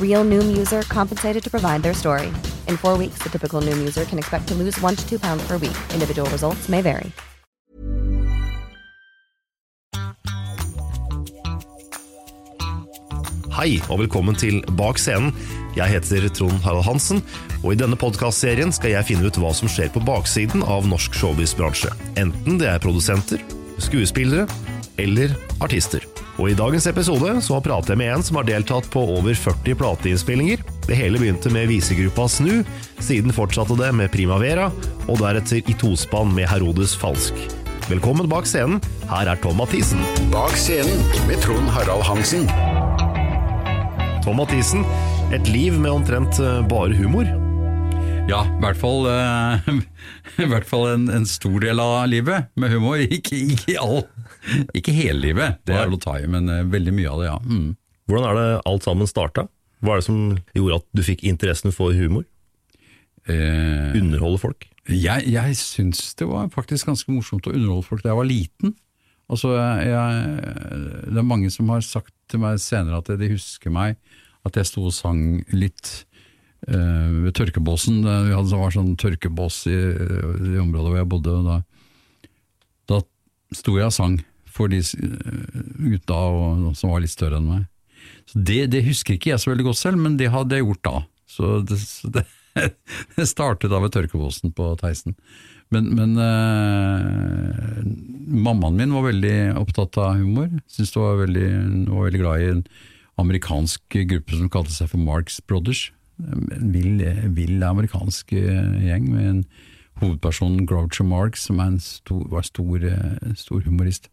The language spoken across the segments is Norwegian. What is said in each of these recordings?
Real Noom user compensated to provide their story. In four weeks, the typical Noom user can expect to lose one to two pounds per week. Individual results may vary. Hei og velkommen til Bak scenen. Jeg heter Trond Harald Hansen, og i denne podkastserien skal jeg finne ut hva som skjer på baksiden av norsk showbiz-bransje. Enten det er produsenter, skuespillere eller artister. Og I dagens episode så prater jeg med en som har deltatt på over 40 plateinnspillinger. Det hele begynte med visegruppa Snu, siden fortsatte det med Primavera, og deretter i tospann med Herodes Falsk. Velkommen bak scenen, her er Tom Mathisen. Bak scenen med Trond Harald Hansen. Tom Mathisen, et liv med omtrent eh, bare humor. Ja, i hvert fall, uh, i hvert fall en, en stor del av livet med humor. Ikke, ikke, all, ikke hele livet, det er å ta i, men eh, veldig mye av det, ja. Mm. Hvordan er det alt sammen starta? Hva er det som gjorde at du fikk interessen for humor? Eh, Underholde folk? jeg jeg syns det var faktisk ganske morsomt å underholde folk da jeg var liten. Altså, jeg, det er mange som har sagt til meg senere at de husker meg, at jeg sto og sang litt ved tørkebåsen. Vi hadde, var sånn tørkebås i, i området hvor jeg bodde. og Da, da sto jeg og sang for de eh, gutta som var litt større enn meg. Så det, det husker ikke jeg så veldig godt selv, men det hadde jeg gjort da. Så det, så det, det startet da ved tørkebåsen på Theisen. Men, men eh, mammaen min var veldig opptatt av humor. Synes det var veldig, var veldig glad i en amerikansk gruppe som kalte seg for Marx Brothers. En vill, vill amerikansk eh, gjeng med en hovedperson, Groucho Marx, som en stor, var stor, eh, stor humorist.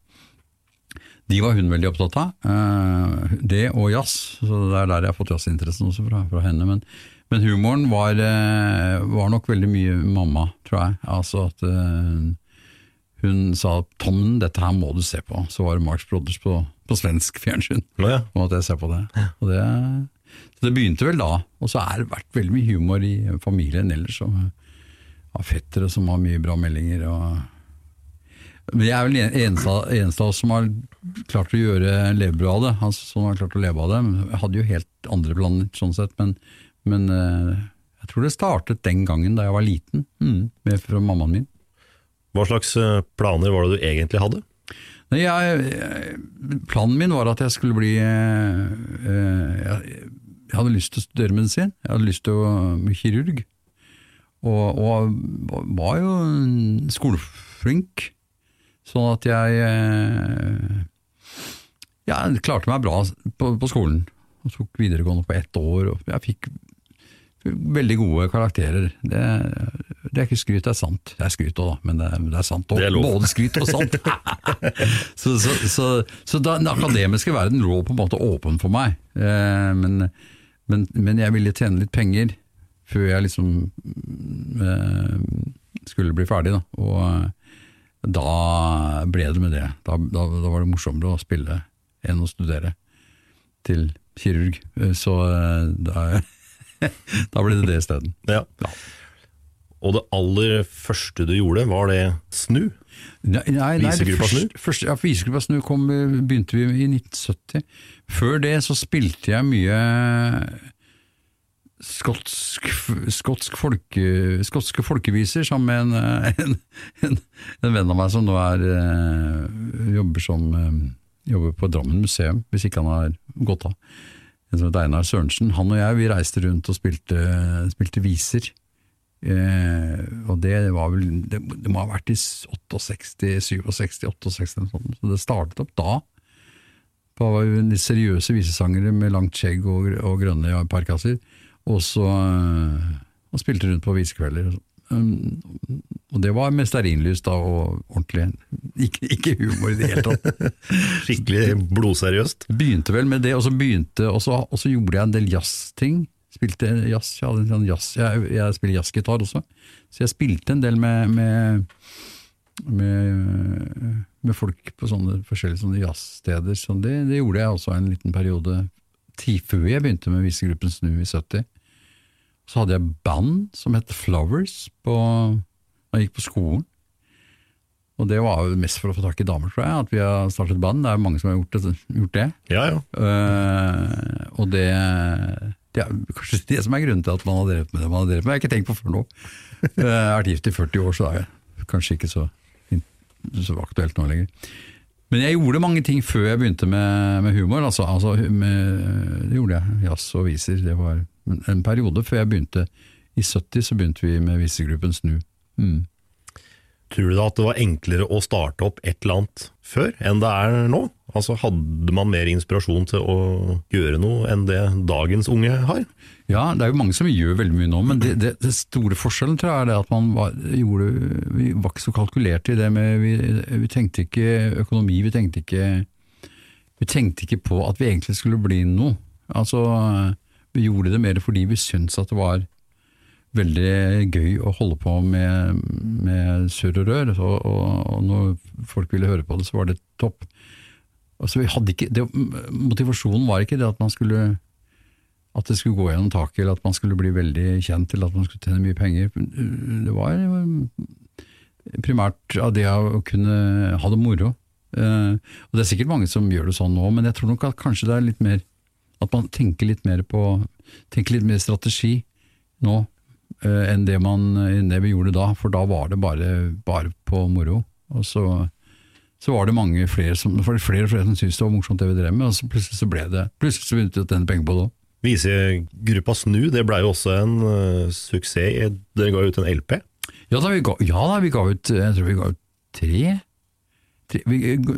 De var hun veldig opptatt av. eh, det og jazz, så det er der jeg har fått jazzinteressen også fra, fra henne. Men, men humoren var, var nok veldig mye mamma, tror jeg. Altså at hun sa 'Tommen, dette her må du se på'. Så var det Marx Brothers på, på svensk fjernsyn. Ja. Og at jeg ser på det. Og det. Så det begynte vel da. Og så har det vært veldig mye humor i familien ellers. Og, av fettere som har mye bra meldinger. og men jeg er vel eneste, eneste av oss som har klart å gjøre levebrød av det. Altså, som har klart å leve av det. Jeg hadde jo helt andre planer, sånn sett, men, men eh, Jeg tror det startet den gangen da jeg var liten, mm, med fra mammaen min. Hva slags eh, planer var det du egentlig hadde? Jeg, planen min var at jeg skulle bli eh, eh, jeg, jeg hadde lyst til å studere medisin, jeg hadde lyst til å bli kirurg. Og, og var jo skoleflink, sånn at jeg eh, jeg klarte meg bra på, på skolen. Og tok videregående på ett år, og jeg fikk veldig gode karakterer. Det, det er ikke skryt, det er sant. Det er skryt òg, da, men det, det er sant òg. Både skryt og sant. så så, så, så da, den akademiske verden lå på en måte åpen for meg. Eh, men, men, men jeg ville tjene litt penger før jeg liksom eh, skulle bli ferdig. Da. Og eh, da ble det med det. Da, da, da var det morsommere å spille enn å studere til kirurg. Eh, Så eh, da, da ble det det isteden. Ja. Og det aller første du gjorde, var det snu? Nei, nei, nei Visegruppa Snu? første- ja, Visegruppa Snu kom, begynte vi i 1970. Før det så spilte jeg mye skotsk, skotsk folke, skotske folkeviser sammen med en, en, en, en venn av meg som nå er, eh, jobber, som, eh, jobber på Drammen museum, hvis ikke han har gått av. En som heter Einar Sørensen. Han og jeg vi reiste rundt og spilte, spilte viser. Eh, og det var vel det, det må ha vært i 68, 67, 68, eller sånt. så det startet opp da. Det var jo de seriøse visesangere med langt skjegg og, og grønne parkasser, og så eh, og spilte rundt på visekvelder. Um, og det var med stearinlys da, og ordentlig, ikke, ikke humor i det hele tatt. Skikkelig blodseriøst? Begynte vel med det, og så begynte, og så, og så gjorde jeg en del jazzting. Spilte jazz, jeg, hadde en sånn jazz, jeg, jeg spiller jazzgitar også, så jeg spilte en del med, med, med, med folk på sånne forskjellige sånne jazzsteder. Så det, det gjorde jeg også en liten periode ti før jeg begynte med Visegruppen Snu i 70. Så hadde jeg band som het Flowers på, da jeg gikk på skolen. Og det var jo mest for å få tak i damer, tror jeg, at vi har startet band. Det er jo mange som har gjort det. Gjort det. Ja, ja. Uh, og det, det er kanskje det som er grunnen til at man har drevet med det man har drevet med. Jeg har ikke tenkt på før nå. Eh, Jeg har vært gift i 40 år, så det er kanskje ikke så, så aktuelt nå lenger. Men jeg gjorde mange ting før jeg begynte med, med humor. Altså, altså med, det gjorde jeg. Jazz og viser. Det var en periode før jeg begynte. I 70 så begynte vi med visegruppen Snu. Mm. Tror du da at det var enklere å starte opp et eller annet før enn det er nå? Altså Hadde man mer inspirasjon til å gjøre noe enn det dagens unge har? Ja, det er jo mange som gjør veldig mye nå, men det, det, det store forskjellen tror jeg er det at man var, gjorde, vi var ikke så kalkulerte i det med vi, vi tenkte ikke økonomi, vi tenkte ikke vi tenkte ikke på at vi egentlig skulle bli noe. Altså, vi gjorde det mer fordi vi syntes at det var veldig gøy å holde på med, med surr og rør, og, og, og når folk ville høre på det, så var det topp. Altså, ikke, det, motivasjonen var ikke det at man skulle at det skulle gå gjennom taket, eller at man skulle bli veldig kjent, eller at man skulle tjene mye penger. Det var primært av det å kunne ha det moro. Eh, og Det er sikkert mange som gjør det sånn nå, men jeg tror nok at kanskje det er litt mer At man tenker litt mer på tenker litt mer strategi nå uh, enn det, man, enn det vi gjorde da, for da var det bare, bare på moro. Og så, så var det mange flere som, det flere og flere som syntes det var morsomt det vi drev med, og så plutselig så ble det Plutselig så begynte vi å tjene penger på det òg. Visegruppa Snu det blei jo også en uh, suksess. Dere ga ut en LP. Ja da, vi ga, ja da, vi ga ut Jeg tror vi ga ut tre. Tre, vi,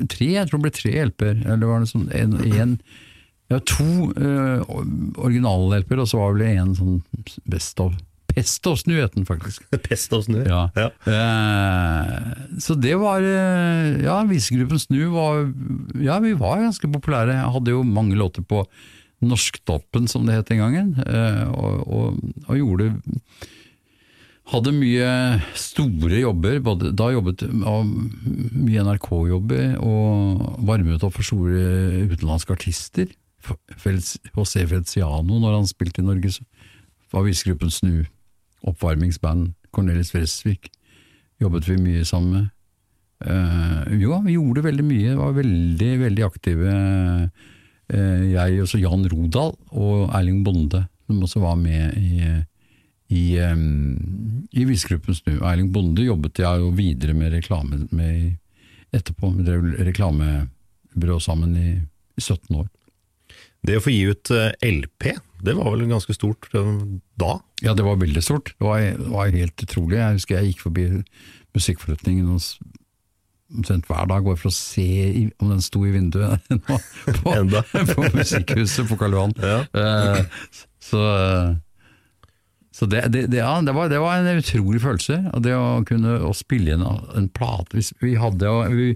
tre jeg tror det ble tre LP-er. Eller var det sånn en, en Ja, to uh, original-LP-er, og så var det vel en sånn Best of. Pest og Snu het den faktisk. Pest og Snu. Ja. Eh, så det var uh, Ja, Visegruppen Snu var Ja, vi var ganske populære. Jeg hadde jo mange låter på Norsktoppen, som det het den gangen, uh, og, og, og gjorde hadde mye store jobber, både, da jobbet av mye NRK-jobber, og varmet opp for store utenlandske artister. José Feliciano, når han spilte i Norge, var Visegruppen Snu oppvarmingsband. Cornelis Fresvik jobbet vi mye sammen med. Uh, jo, vi gjorde veldig mye, var veldig, veldig aktive. Uh, jeg, også Jan Rodal og Erling Bonde, som også var med i, i, um, i Visegruppen Snu. Erling Bonde jobbet jeg jo videre med reklame med etterpå. Vi drev reklamebyrå sammen i, i 17 år. Det å få gi ut eh, LP, det var vel ganske stort eh, da? Ja, det var veldig stort. Det var, det var helt utrolig. Jeg husker jeg gikk forbi musikkforretningen og omtrent hver dag bare for å se i, om den sto i vinduet nå, på, på Musikkhuset på Karl Johan. Ja. Uh, så så det, det, det, ja, det, var, det var en utrolig følelse, og det å kunne å spille inn en plate. Vi, hadde, jo- vi,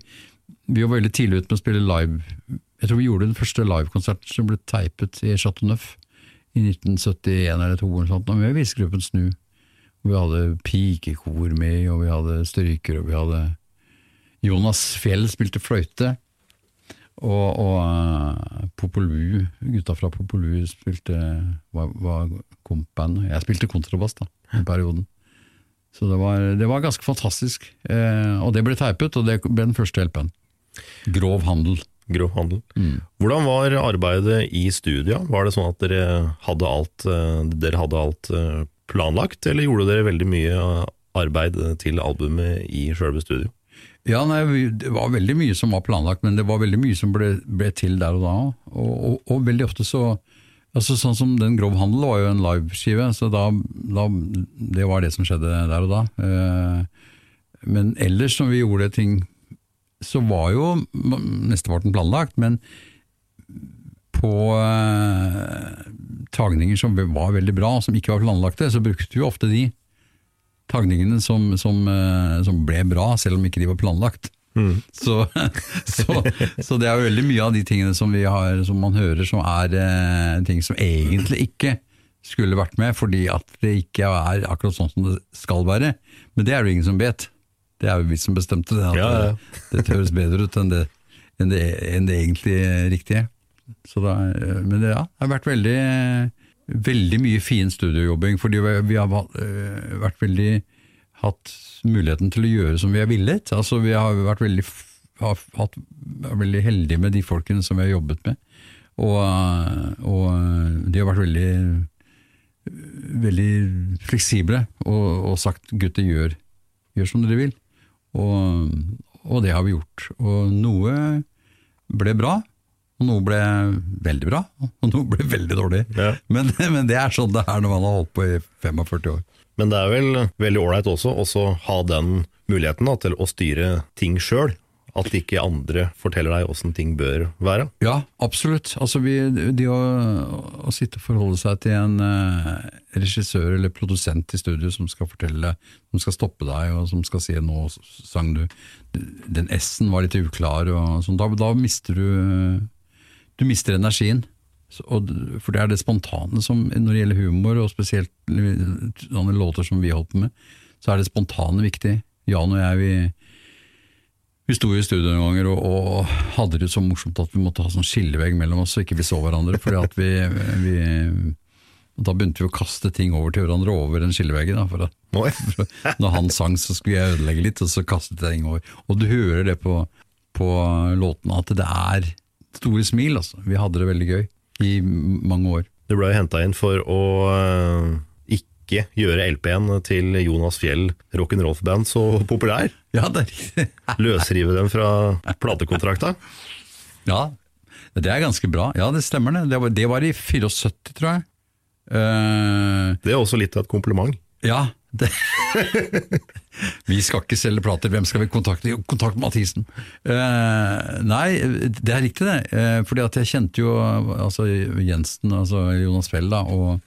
vi var veldig tidlig ute med å spille live. Jeg tror vi gjorde den første livekonserten som ble teipet i Chateau Neuf i 1971 eller 2 eller sånt, med Visegruppen Snu. Vi hadde pikekor med, og vi hadde stryker, og vi hadde Jonas Fjell spilte fløyte. Og, og uh, Popolu, gutta fra Popolu spilte var, var kompband. Jeg spilte kontrabass da, i perioden. Så det var, det var ganske fantastisk. Eh, og det ble teipet, og det ble den første LP-en. Grov handel. Grov handel. Hvordan var arbeidet i studia? Var det sånn at dere hadde alt, eh, dere hadde alt eh, planlagt, eller gjorde dere veldig mye eh, arbeid til albumet i sjølve studio? Ja, nei, Det var veldig mye som var planlagt, men det var veldig mye som ble, ble til der og da. Og, og, og veldig ofte så altså Sånn som Den grov handel var jo en liveskive, så da, da, det var det som skjedde der og da. Eh, men ellers når vi gjorde ting, så var jo mesteparten planlagt, men på eh, tagninger som var veldig bra, som ikke var planlagte, så brukte vi ofte de tagningene som, som, eh, som ble bra, selv om ikke de var planlagt. Så, så, så det er jo veldig mye av de tingene som, vi har, som man hører som er eh, ting som egentlig ikke skulle vært med, fordi at det ikke er akkurat sånn som det skal være. Men det er det jo ingen som vet. Det er jo vi som bestemte det. At Ja, ja. det, dette høres bedre ut enn det, enn det, enn det egentlig riktige. Så da, eh, men det, ja, det har vært veldig, veldig mye fin studiojobbing, fordi vi, vi har eh, vært veldig hatt muligheten til å gjøre som vi har villet. Altså, vi har vært veldig, har hatt, vært veldig heldige med de folkene som vi har jobbet med. Og, eh, og de har vært veldig, veldig fleksible og, og sagt gutter, gjør, gjør som dere vil. Og, og det har vi gjort. Og noe ble bra, og noe ble veldig bra, og noe ble veldig dårlig. Ja. Men, men det er sånn det er når man har holdt på i 45 år. Men det er vel veldig ålreit også å ha den muligheten da, til å styre ting sjøl. At ikke andre forteller deg åssen ting bør være. Ja, absolutt. Altså vi, det å, å sitte og forholde seg til en eh, regissør eller produsent i studio som skal fortelle, som skal stoppe deg, og som skal si 'nå sang du', den S-en var litt uklar, og sånn, da, da mister du Du mister energien. Så, og, for det er det spontane som, når det gjelder humor, og spesielt sånne låter som vi holdt på med, så er det spontane viktig. Jan og jeg, vi vi sto i studio noen ganger og, og hadde det så morsomt at vi måtte ha sånn skillevegg mellom oss så ikke vi så hverandre. fordi at vi, vi Da begynte vi å kaste ting over til hverandre over den skilleveggen. Da, for for når han sang, så skulle jeg ødelegge litt, og så kastet jeg ting over. Og du hører det på, på låtene at det er store smil. Altså. Vi hadde det veldig gøy i mange år. Du ble jo henta inn for å ikke gjøre LP-en til Jonas Fjell rock'n'roll-band så populær. Ja, det er riktig. Løsrive dem fra platekontrakta. Ja, det er ganske bra. Ja, det stemmer det. Det var, det var i 74, tror jeg. Uh, Det er også litt av et kompliment. Ja, vi skal ikke selge plater, hvem skal vi kontakte? Jo, Kontakt Mathisen. Uh, nei, det er riktig det. Uh, fordi at jeg kjente jo altså, Jensen, altså Jonas Fell da, og,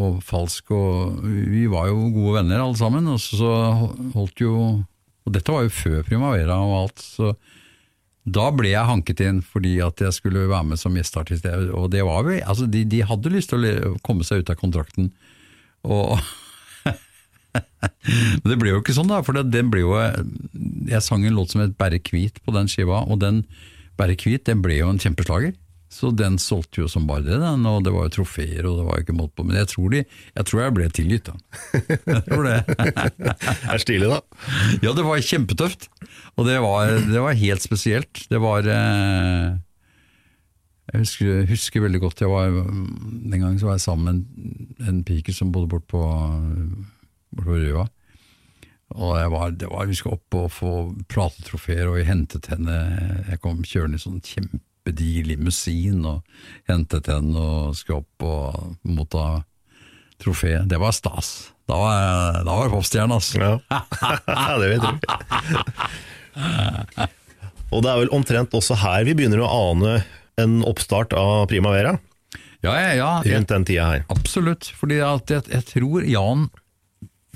og Falsk, og vi var jo gode venner alle sammen. Og så holdt jo Og dette var jo før Primavera og alt, så da ble jeg hanket inn fordi at jeg skulle være med som gjesteartist. Og det var vi, altså de, de hadde lyst til å komme seg ut av kontrakten. Og Men det ble jo ikke sånn, da. For den ble jo Jeg sang en låt som het Bære hvit på den skiva, og den Bære hvit den ble jo en kjempeslager. Så den solgte jo som bare det, den, og det var jo trofeer, og det var jo ikke måte på. Men jeg tror, de, jeg tror jeg ble tilgitt, da. Jeg tror det. Det er stilig, da. Ja, det var kjempetøft. Og det var, det var helt spesielt. Det var eh, Jeg husker, husker veldig godt jeg var, Den gangen så var jeg sammen med en, en pike som bodde bort på, bort på Røa. Og var, det var, Vi skulle opp og få platetrofeer, og jeg hentet henne Jeg kom kjørende i sånn kjempediger limousin og hentet henne og skulle opp og motta trofé. Det var stas. Da var, jeg- da var jeg popstjerne, altså. Ja, det vet du. Og det er vel omtrent også her vi begynner å ane en oppstart av Primavera, Ja, ja, ja. Rundt den tida her. Absolutt, fordi at jeg, jeg tror Jan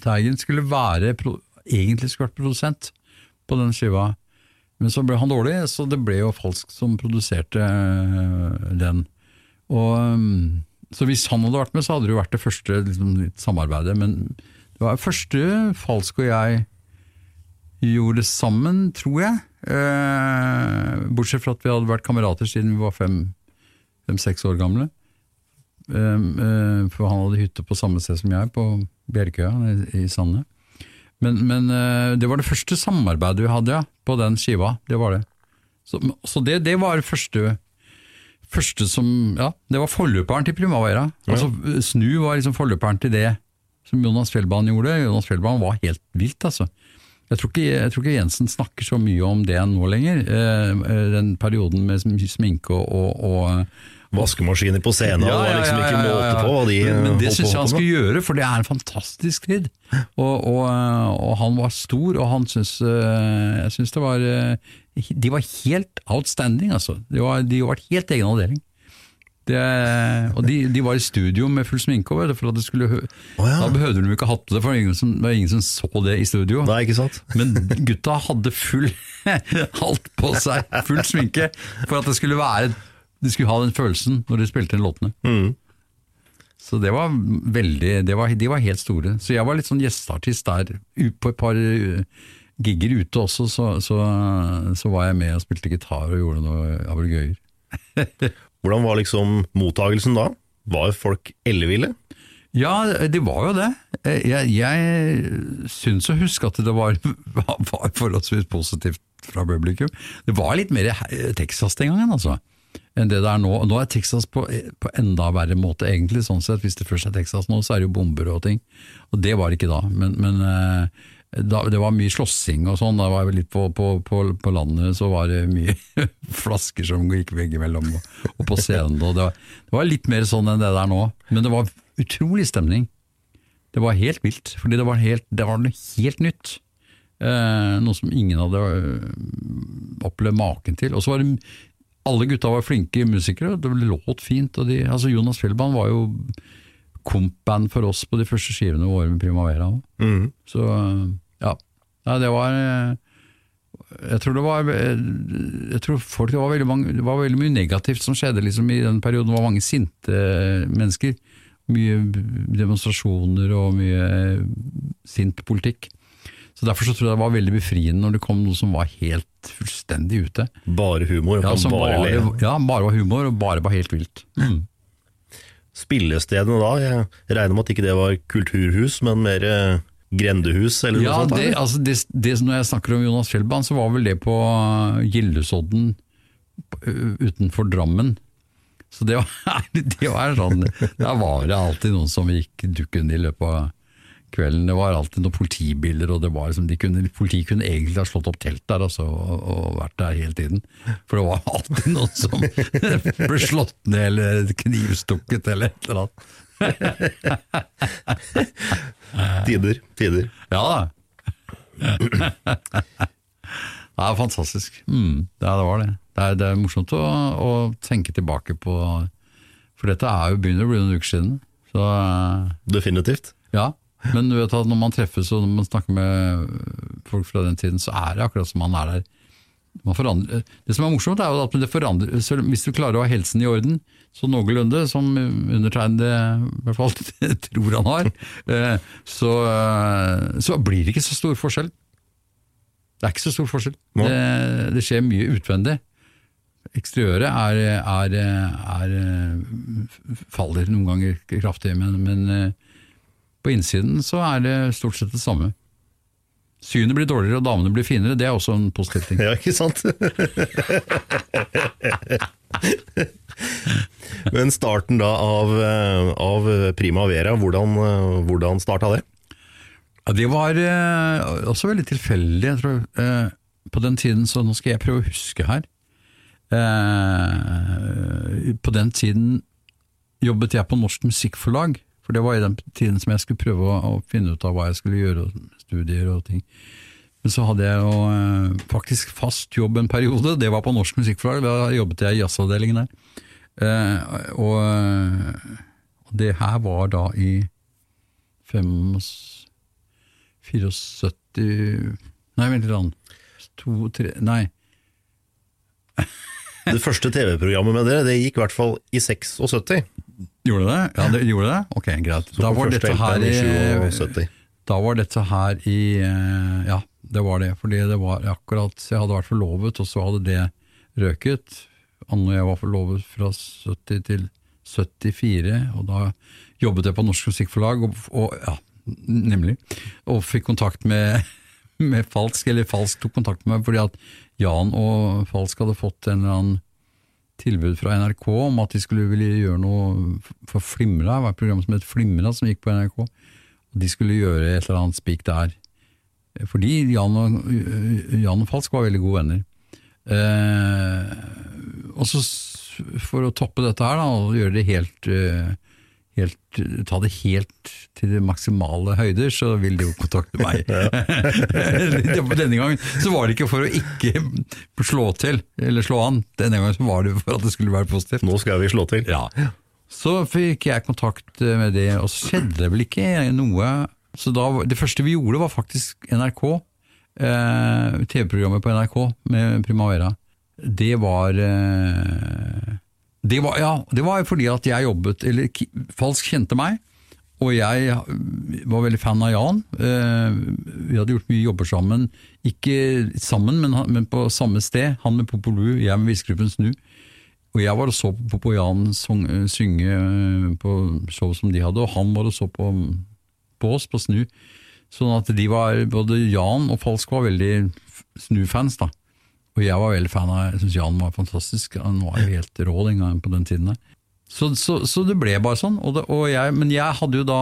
Teigen skulle være egentlig skulle vært produsent på den skiva, men så ble han dårlig, så det ble jo Falsk som produserte øh, den. Og, så hvis han hadde vært med, så hadde det jo vært det første liksom, samarbeidet, men det var første Falsk og jeg gjorde sammen, tror jeg. Eh, bortsett fra at vi hadde vært kamerater siden vi var fem-seks år gamle. Eh, eh, for han hadde hytte på samme sted som jeg, på Bjerkøya i Sande. Men, men eh, det var det første samarbeidet vi hadde, ja, på den skiva. Det var det. Så, så det, det var første, første som Ja, det var forløperen til Primavera. Altså, Snu var liksom forløperen til det som Jonas Fjellbanen gjorde. Jonas Fjellbanen var helt vilt, altså. Jeg tror, ikke, jeg tror ikke Jensen snakker så mye om det nå lenger. Eh, eh, den perioden med sm- sminke og, og, og Vaskemaskiner på scenen, og det var liksom ikke måte på de men, men det syns jeg han skulle gjøre, for det er en fantastisk skridd Og, og, og han var stor, og han syns eh, Jeg syns det var eh, De var helt outstanding, altså. De var, de var helt egen avdeling. Det, og de, de var i studio med full sminke over, for at det skulle hø- ja. Da behøvde de ikke hatt på det, for det var ingen som, var ingen som så det i studio. Nei, ikke sant? Men gutta hadde full alt på seg, full sminke, for at det skulle være De skulle ha den følelsen når de spilte inn låtene. Så det var veldig det var, De var helt store. Så jeg var litt sånn gjesteartist der. På et par uh, gigger ute også, så, så, så var jeg med og spilte gitar og gjorde noe abelgøyer. Hvordan var liksom mottagelsen da? Var folk elleville? Ja, det var jo det. Jeg, jeg syns å huske at det var, var forholdsvis positivt fra publikum. Det var litt mer Texas den gangen, altså. Enn det det er nå. Nå er Texas på, på enda verre måte, egentlig. sånn sett. Hvis det først er Texas nå, så er det jo bomber og ting. Og det var det ikke da. Men, men eh, da, det var mye slåssing og sånn. Da var jeg litt på, på, på, landet, så var det mye flasker som gikk veggimellom, og, og på scenen. Og det, var, det var litt mer sånn enn det der nå. Men det var utrolig stemning. Det var helt vilt, fordi det var, helt, det var noe helt nytt. Eh, noe som ingen hadde øh, opplevd maken til. Og så var det alle gutta var flinke musikere, det låt fint. Og de, altså Jonas Fjellband var jo kompband for oss på de første skivene våre med Primavera. Mhm. Så ja. Nei, det var eh, Jeg tror det var eh, Jeg tror folk, det, var veldig mange, det var veldig mye negativt som skjedde liksom, i den perioden. Det var mange sinte eh, mennesker. Mye demonstrasjoner og mye sint politikk. Så Derfor så tror jeg det var veldig befriende når det kom noe som var helt fullstendig ute. Bare humor, Ja, som bare, bare, ja, bare var humor, og bare var helt vilt. Mm. Spillestedene da, jeg regner med at ikke det var kulturhus, men mer eh, grendehus eller Ja, noe sånt? det, altså det, det, Når jeg snakker om Jonas Fjellbanen, så var vel det på Gildesodden utenfor Drammen. Så det var, det var sånn Der var det alltid noen som gikk dukken i løpet av kvelden. Det var alltid noen politibiler, og det var liksom, de kunne, politiet kunne egentlig ha slått opp telt der altså, og, og vært der hele tiden. For det var alltid noen som ble slått ned eller knivstukket eller et eller annet. Tider, tider. Ja da. Det er fantastisk. Mm, det, er, det var det. Det er, det er morsomt å, å tenke tilbake på For dette er jo begynner å bli noen uker siden. Så eh, Definitivt. ja. Men du vet at når man treffes og når man snakker med folk fra den tiden, så er det akkurat som man er der. Man. Det som er morsomt, er jo at det forandrer Hvis du klarer å ha helsen i orden, så noenlunde, som undertegnede i hvert fall tror han har, eh, så, eh, så blir det ikke så stor forskjell. Det er ikke så stor forskjell. Det, det skjer mye utvendig. Eksteriøret er, er, er, faller noen ganger kraftig, men, men eh, på innsiden så er det stort sett det samme. Synet blir dårligere og damene blir finere, det er også en positiv ting. Ja, ikke sant? Men starten da av, av Prima Primavera, hvordan, eh, hvordan starta det? Ja, det var eh, også veldig tilfeldig. Jeg tror, eh, på den tiden, så nå skal jeg prøve å huske her. Eh, på den tiden jobbet jeg på Norsk Musikkforlag, for det var i den tiden som jeg skulle prøve å, å finne ut av hva jeg skulle gjøre, studier og ting. Men så hadde jeg jo eh, faktisk fast jobb en periode, det var på Norsk Musikkforlag, da jobbet jeg i jazzavdelingen der. Eh, og, og det her var da i 75 74 Nei, vent litt. To, tre Nei. Det første TV-programmet med dere, det gikk i hvert fall i 76. Gjorde det? Ja, det gjorde det? Ok, greit. Da var i i 77. Da var dette her i eh, Ja, det var det. Fordi det var akkurat Jeg hadde vært forlovet, og så hadde det røket. Anno jeg var forlovet fra 70 til 74, og da jobbet jeg på Norsk Musikkforlag, og, og ja, nemlig. Og fikk kontakt med, med Falsk, eller Falsk tok kontakt med meg fordi at Jan og Falsk hadde fått en eller annen tilbud fra NRK om at de skulle ville gjøre noe for Flimra, det var et program som het Flimra som gikk på NRK. Og de skulle gjøre et eller annet spik der. Fordi Jan og, Jan og Falsk var veldig gode venner. Eh, og så for å toppe dette her, da, og gjøre det helt, eh, helt Ta det helt til de maksimale høyder, så vil de jo kontakte meg. Denne gangen så var det ikke for å ikke slå til, eller slå an. Denne gangen så var det for at det skulle være positivt. Nå skal vi slå til. Ja. Så fikk jeg kontakt med det, og så skjedde det vel ikke noe. Så da, det første vi gjorde var faktisk NRK, eh, TV-programmet på NRK med Primavera. Det var, eh, det var Ja, det var fordi at jeg jobbet Eller Falsk kjente meg, og jeg var veldig fan av Jan. Eh, vi hadde gjort mye jobber sammen. Ikke sammen, men, på samme sted. Han med Popolu, jeg med Visegruppen Snu. Og jeg var og så på, Jan eh, synge eh, på show som de hadde, og han var og så på, på oss på Snu. Sånn at de var, både Jan og Falsk var veldig Snu-fans, da. Og jeg var veldig fan av Jeg syns Jan var fantastisk. Han var jo helt rå den gangen på den tiden der. Så, så, så det ble bare sånn. Og det, og jeg, men jeg hadde jo da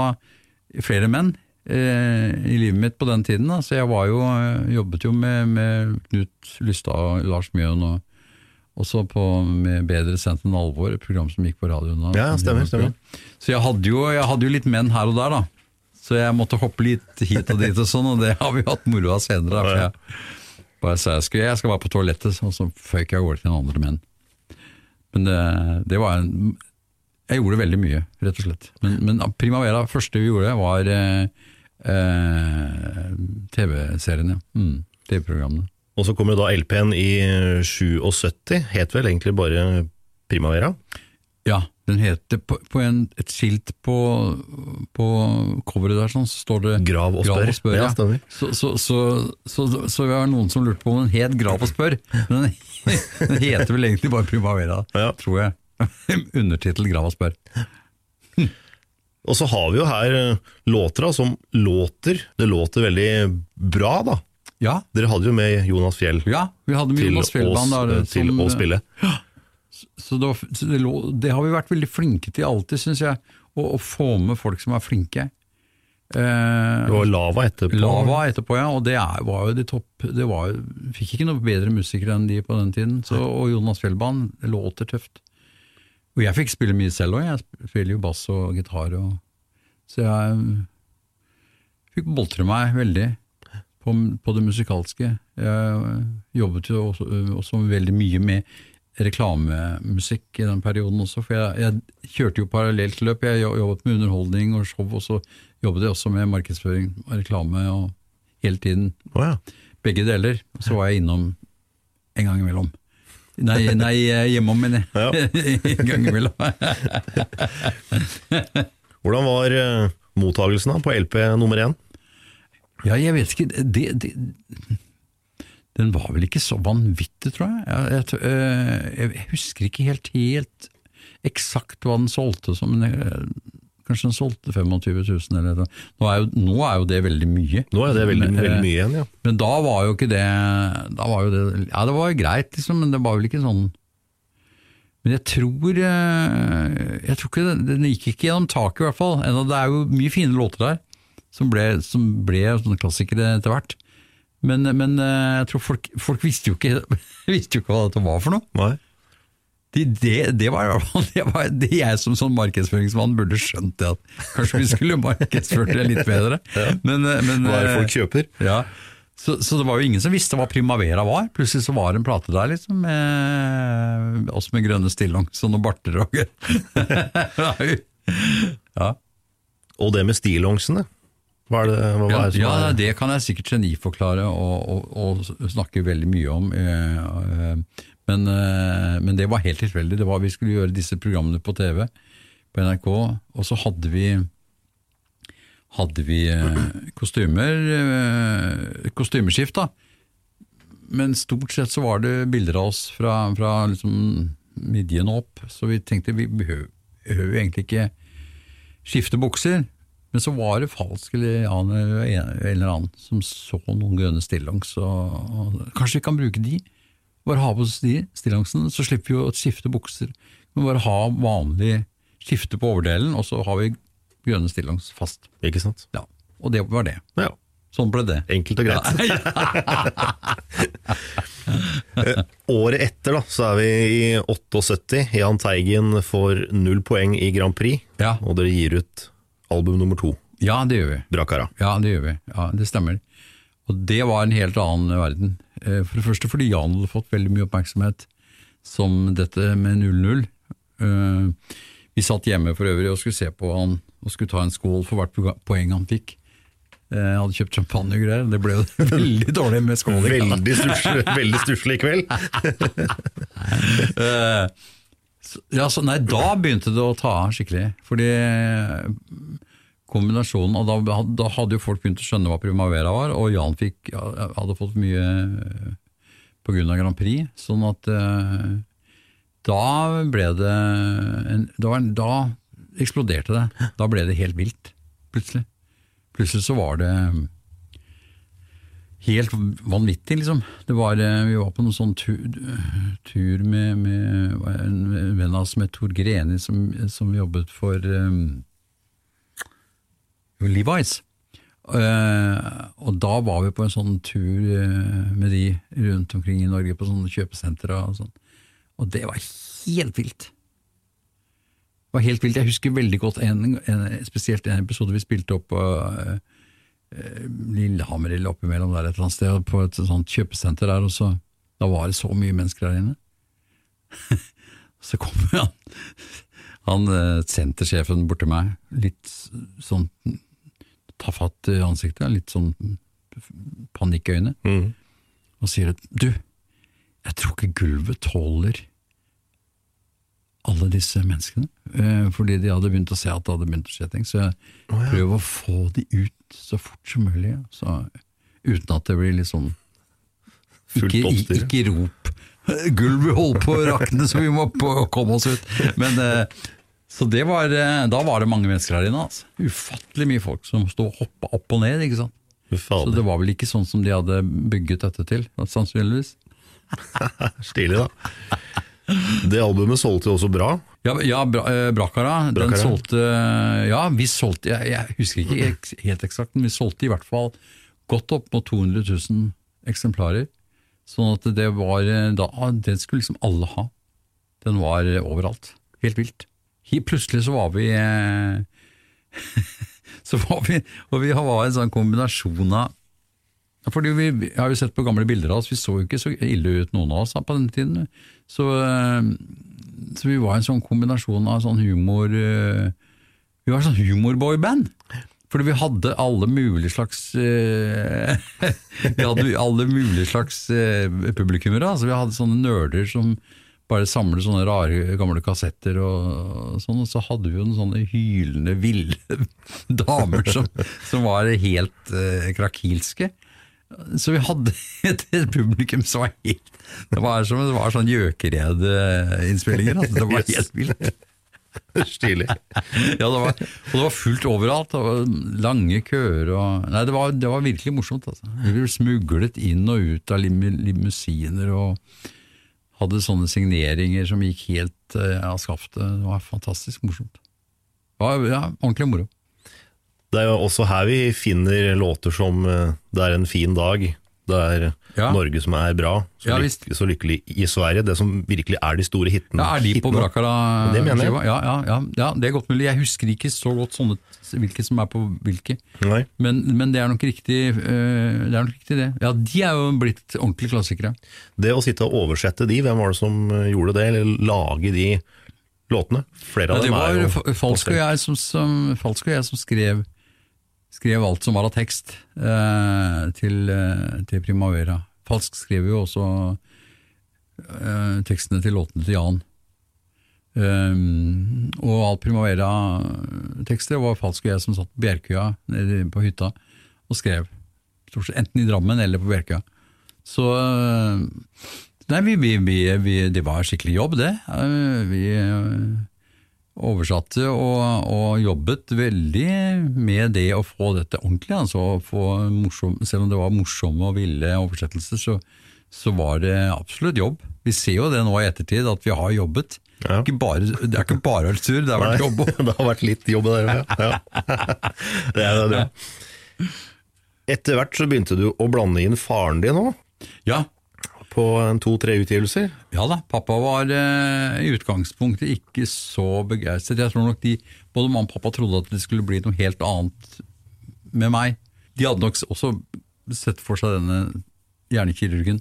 flere menn eh, i livet mitt på den tiden. Da. Så jeg var jo, eh, jobbet jo med, med Knut Lystad og Lars Mjøen, og også på, med Bedre sendt enn alvor, et program som gikk på radioen. da. Ja, stemmer, stemmer. Så jeg hadde, jo, jeg hadde jo litt menn her og der, da. Så jeg måtte hoppe litt hit og dit og sånn, og det har vi hatt moro av senere. For jeg bare sa jeg skal, jeg skal være på toalettet, og så føyk jeg av gårde til noen andre menn. Men det, det var en Jeg gjorde veldig mye, rett og slett. Men, men Primavera, første vi gjorde, var eh, eh, TV-serien, ja. Mm, TV-programmene. Og så kom jo da LP-en i 77, het vel egentlig bare Primavera. Ja, den heter på, på en, et skilt på, på coveret der sånn, så står det Grav og spør. Ja, ja. Så, så, så, så, så vi har noen som lurte på om den het Grav og spør, men den, den heter vel egentlig bare Primavera, Ja. tror jeg. Undertittel Grav og spør. Og så har vi jo her eh, låter da, som låter. Det låter veldig bra, da. Ja, Dere hadde jo med Jonas Fjell ja vi hadde med til, Jonas Fjellband å, der, til å spille. Så, det, var- så det, lå, det har vi vært veldig flinke til alltid, syns jeg, å, å få med folk som er flinke. Eh, Det var Lava etterpå. Lava etterpå, ja, og det er, var jo de topp Det var, fikk ikke noe bedre musikere enn de på den tiden. Så, og Jonas Fjellbanen, låter tøft. Og jeg fikk spille mye selv òg, jeg spiller jo bass og gitar. Og, så jeg fikk boltre meg veldig på, på det musikalske. Jeg jobbet jo også, også veldig mye med reklamemusikk i den perioden også, for jeg, jeg kjørte jo parallelt løp. Jeg jobbet med underholdning og show, og så jobbet jeg også med markedsføring og reklame og hele tiden. Oh, ja. Begge deler. Så var jeg innom en gang imellom. Nei, nei hjemom, mener jeg. en gang imellom. Hvordan var eh, mottagelsen da på LP nummer én? Ja, jeg vet ikke det, det, Den var vel ikke så vanvittig, tror jeg. Jeg, jeg, t- øh, jeg husker ikke helt, helt eksakt hva den solgte som, jeg, kanskje den solgte 25 000 eller noe. Nå er jo, nå er jo det veldig mye. Nå er det veldig, Men, veldig eh, mye igjen, ja. Men da var jo ikke det, da var jo det Ja, det var jo greit, liksom, men det var vel ikke sånn Men jeg tror eh, Jeg tror ikke den, gikk ikke gjennom taket, i hvert fall. Det er jo mye fine låter der, som ble, som ble klassikere etter hvert. Men, men eh, jeg tror folk, folk visste, jo ikke, visste jo ikke hva dette var for noe. Nei. De, det, det var det, var, det jeg som sånn markedsføringsmann burde skjønt det at kanskje vi skulle markedsført det litt bedre. Men, eh, men, Hva er det eh, folk kjøper? Ja. Så, så det var jo ingen som visste hva Primavera var. Plutselig så var det en plate der liksom, med oss med grønne stillongs og noen barter og Ja. Og det med stillongsene? Hva er det, hva Ja, er det som ja, er det kan jeg sikkert geniforklare og, og, og snakke veldig mye om. eh, eh, Men, eh, men det var helt tilfeldig. Det var, vi skulle gjøre disse programmene på TV på NRK, og så hadde vi hadde vi kostymer, kostymeskift da. Men stort sett så var det bilder av oss fra, fra liksom midjen opp, så vi tenkte vi behøver, behøver egentlig ikke skifte bukser. Men så var det falsk eller en eller annen som så noen grønne stillongs, kanskje vi kan bruke de? Bare ha på oss de stillongsene, så slipper vi å skifte bukser. Men bare ha vanlig skifte på overdelen, og så har vi grønne stillongs fast. Ikke sant? Ja, Og det var det. Ja. Sånn ble det. Enkelt og greit. Eh, Året etter da, så er vi i 78. Jahn Teigen får null poeng i Grand Prix, Ja. og dere gir ut album nummer to, Ja, det gjør vi. Bra kara. Ja, det gjør vi. Ja, Det stemmer. Og det var en helt annen verden. Eh, For det første fordi Jan hadde fått veldig mye oppmerksomhet som dette med 0-0. Eh, Vi satt hjemme for øvrig og skulle se på han og skulle ta en skål for hvert poeng han fikk. Eh, Jeg hadde kjøpt champagne og greier, det ble jo veldig dårlig med skål. Veldig stusslig kveld. Eh, Ja, så nei, da begynte det å ta av skikkelig. Fordi eh, kombinasjonen, og da, da hadde jo folk begynt å skjønne hva Primavera var, og Jan fikk, hadde fått mye pga. grunn av Grand Prix, sånn at eh, da ble det en, da, da eksploderte det. Da ble det helt vilt, plutselig. Plutselig så var det helt vanvittig, liksom. Var, eh, vi var på noen sånn tur, tur med, med en venn av oss med Tor Greni, som, som jobbet for um, Levi's. Uh, og da var vi på en sånn tur uh, med de rundt omkring i Norge, på sånne kjøpesentre og sånn. Og det var helt vilt. Det var helt vilt. Jeg husker veldig godt en, en, spesielt en episode vi spilte opp eh, Lillehammer eller oppimellom der et eller annet sted, på et sånt kjøpesenter der, og så da var det så mye mennesker der inne. så kommer han, han sentersjefen bort til meg, litt sånn tafatt fatt ansiktet, litt sånn panikkøyne, Mm. og sier at du, jeg tror ikke gulvet tåler alle disse menneskene, eh, fordi de hadde begynt å se at det hadde begynt å skje ting. Så jeg prøver å få de ut så fort som mulig, så, uten at det blir litt sånn ikke, ikke rop 'gulvet holder på å rakne, så vi må på, komme oss ut'. Men, eh, så det var, eh, da var det mange mennesker her inne. Altså. Ufattelig mye folk som sto og hoppa opp og ned. ikke sant? Fy Så det var vel ikke sånn som de hadde bygget dette til, sannsynligvis. Stilig, da. Det albumet solgte jo også bra. Ja, ja Bra, eh, Brakara, den solgte Ja, vi solgte jeg, jeg husker ikke helt eksakt, men vi solgte i hvert fall godt opp mot 200 000 eksemplarer. Sånn at det var eh, da, Den skulle liksom alle ha. Den var eh, overalt. Helt vilt. Plutselig så var vi eh, Så var vi Og vi var en sånn kombinasjon av fordi vi, vi har jo sett på gamle bilder av oss, vi så jo ikke så ille ut noen av oss på den tiden. Så, eh, så vi var en sånn kombinasjon av sånn humor eh, Vi var en sånn humorboyband. Fordi vi hadde alle mulige slags Vi hadde alle mulige slags publikummere. Altså vi hadde sånne nerder som bare samle sånne rare gamle kassetter og sånn, og så hadde vi jo noen sånne hylende, ville damer som, som var helt eh, krakilske. Så vi hadde et, publikum som var helt Det var som det var sånn Gjøkered-innspillinger. Altså. Det var helt vilt. Stilig. Ja, det var, og det var fullt overalt. Var lange køer og Nei, det var, det var virkelig morsomt. Altså. Vi ble smuglet inn og ut av lim, limousiner og hadde sånne signeringer som gikk helt eh, av skaftet. Det var fantastisk morsomt. Det ja, ordentlig moro. Det er jo også her vi finner låter som eh, 'Det er en fin dag', det er Ja. Norge som er bra, så, Ja, lyk så lykkelig i Sverige. Det som virkelig er de store hitene. Ja, Er de på. Brakala? Det mener jeg. Ja, ja, det er godt mulig. Jeg husker ikke så godt sånne, hvilke som er på hvilke. Men, men det er nok riktig, eh, det er nok riktig det. Ja, de er jo blitt ordentlige klassikere. Det å sitte og oversette de, hvem var det som eh, gjorde det, eller lage de låtene? Flere av dem er jo Fa- Falsk og jeg som, som, Falsk og jeg som skrev, skrev alt som var av tekst eh, til, eh, til Primavera. Falsk skrev jo også eh, tekstene til låtene til Jan. Um, og alt Primavera-tekster var Falsk og jeg som satt på Bjerkøya nede på hytta og skrev. Enten i Drammen eller på Bjerkøya. Så eh, Nei, vi, vi, vi, det var skikkelig jobb, det. Vi oversatte og, og jobbet veldig med det å få dette ordentlig. Altså, få morsom, selv om det var morsomme og ville oversettelser, så, så var det absolutt jobb. Vi ser jo det nå i ettertid, at vi har jobbet. Ja. Ikke bare, det er ikke bare Arthur, det har vært jobb òg. det har vært litt jobb der, ja. det er det. Etter hvert så begynte du å blande inn faren din òg, Ja, på to-tre utgivelser. Ja da, pappa var eh, i utgangspunktet ikke så begeistret. Jeg tror nok de, både mamma og pappa trodde at det skulle bli noe helt annet med meg. De hadde nok også sett for seg denne hjernekirurgen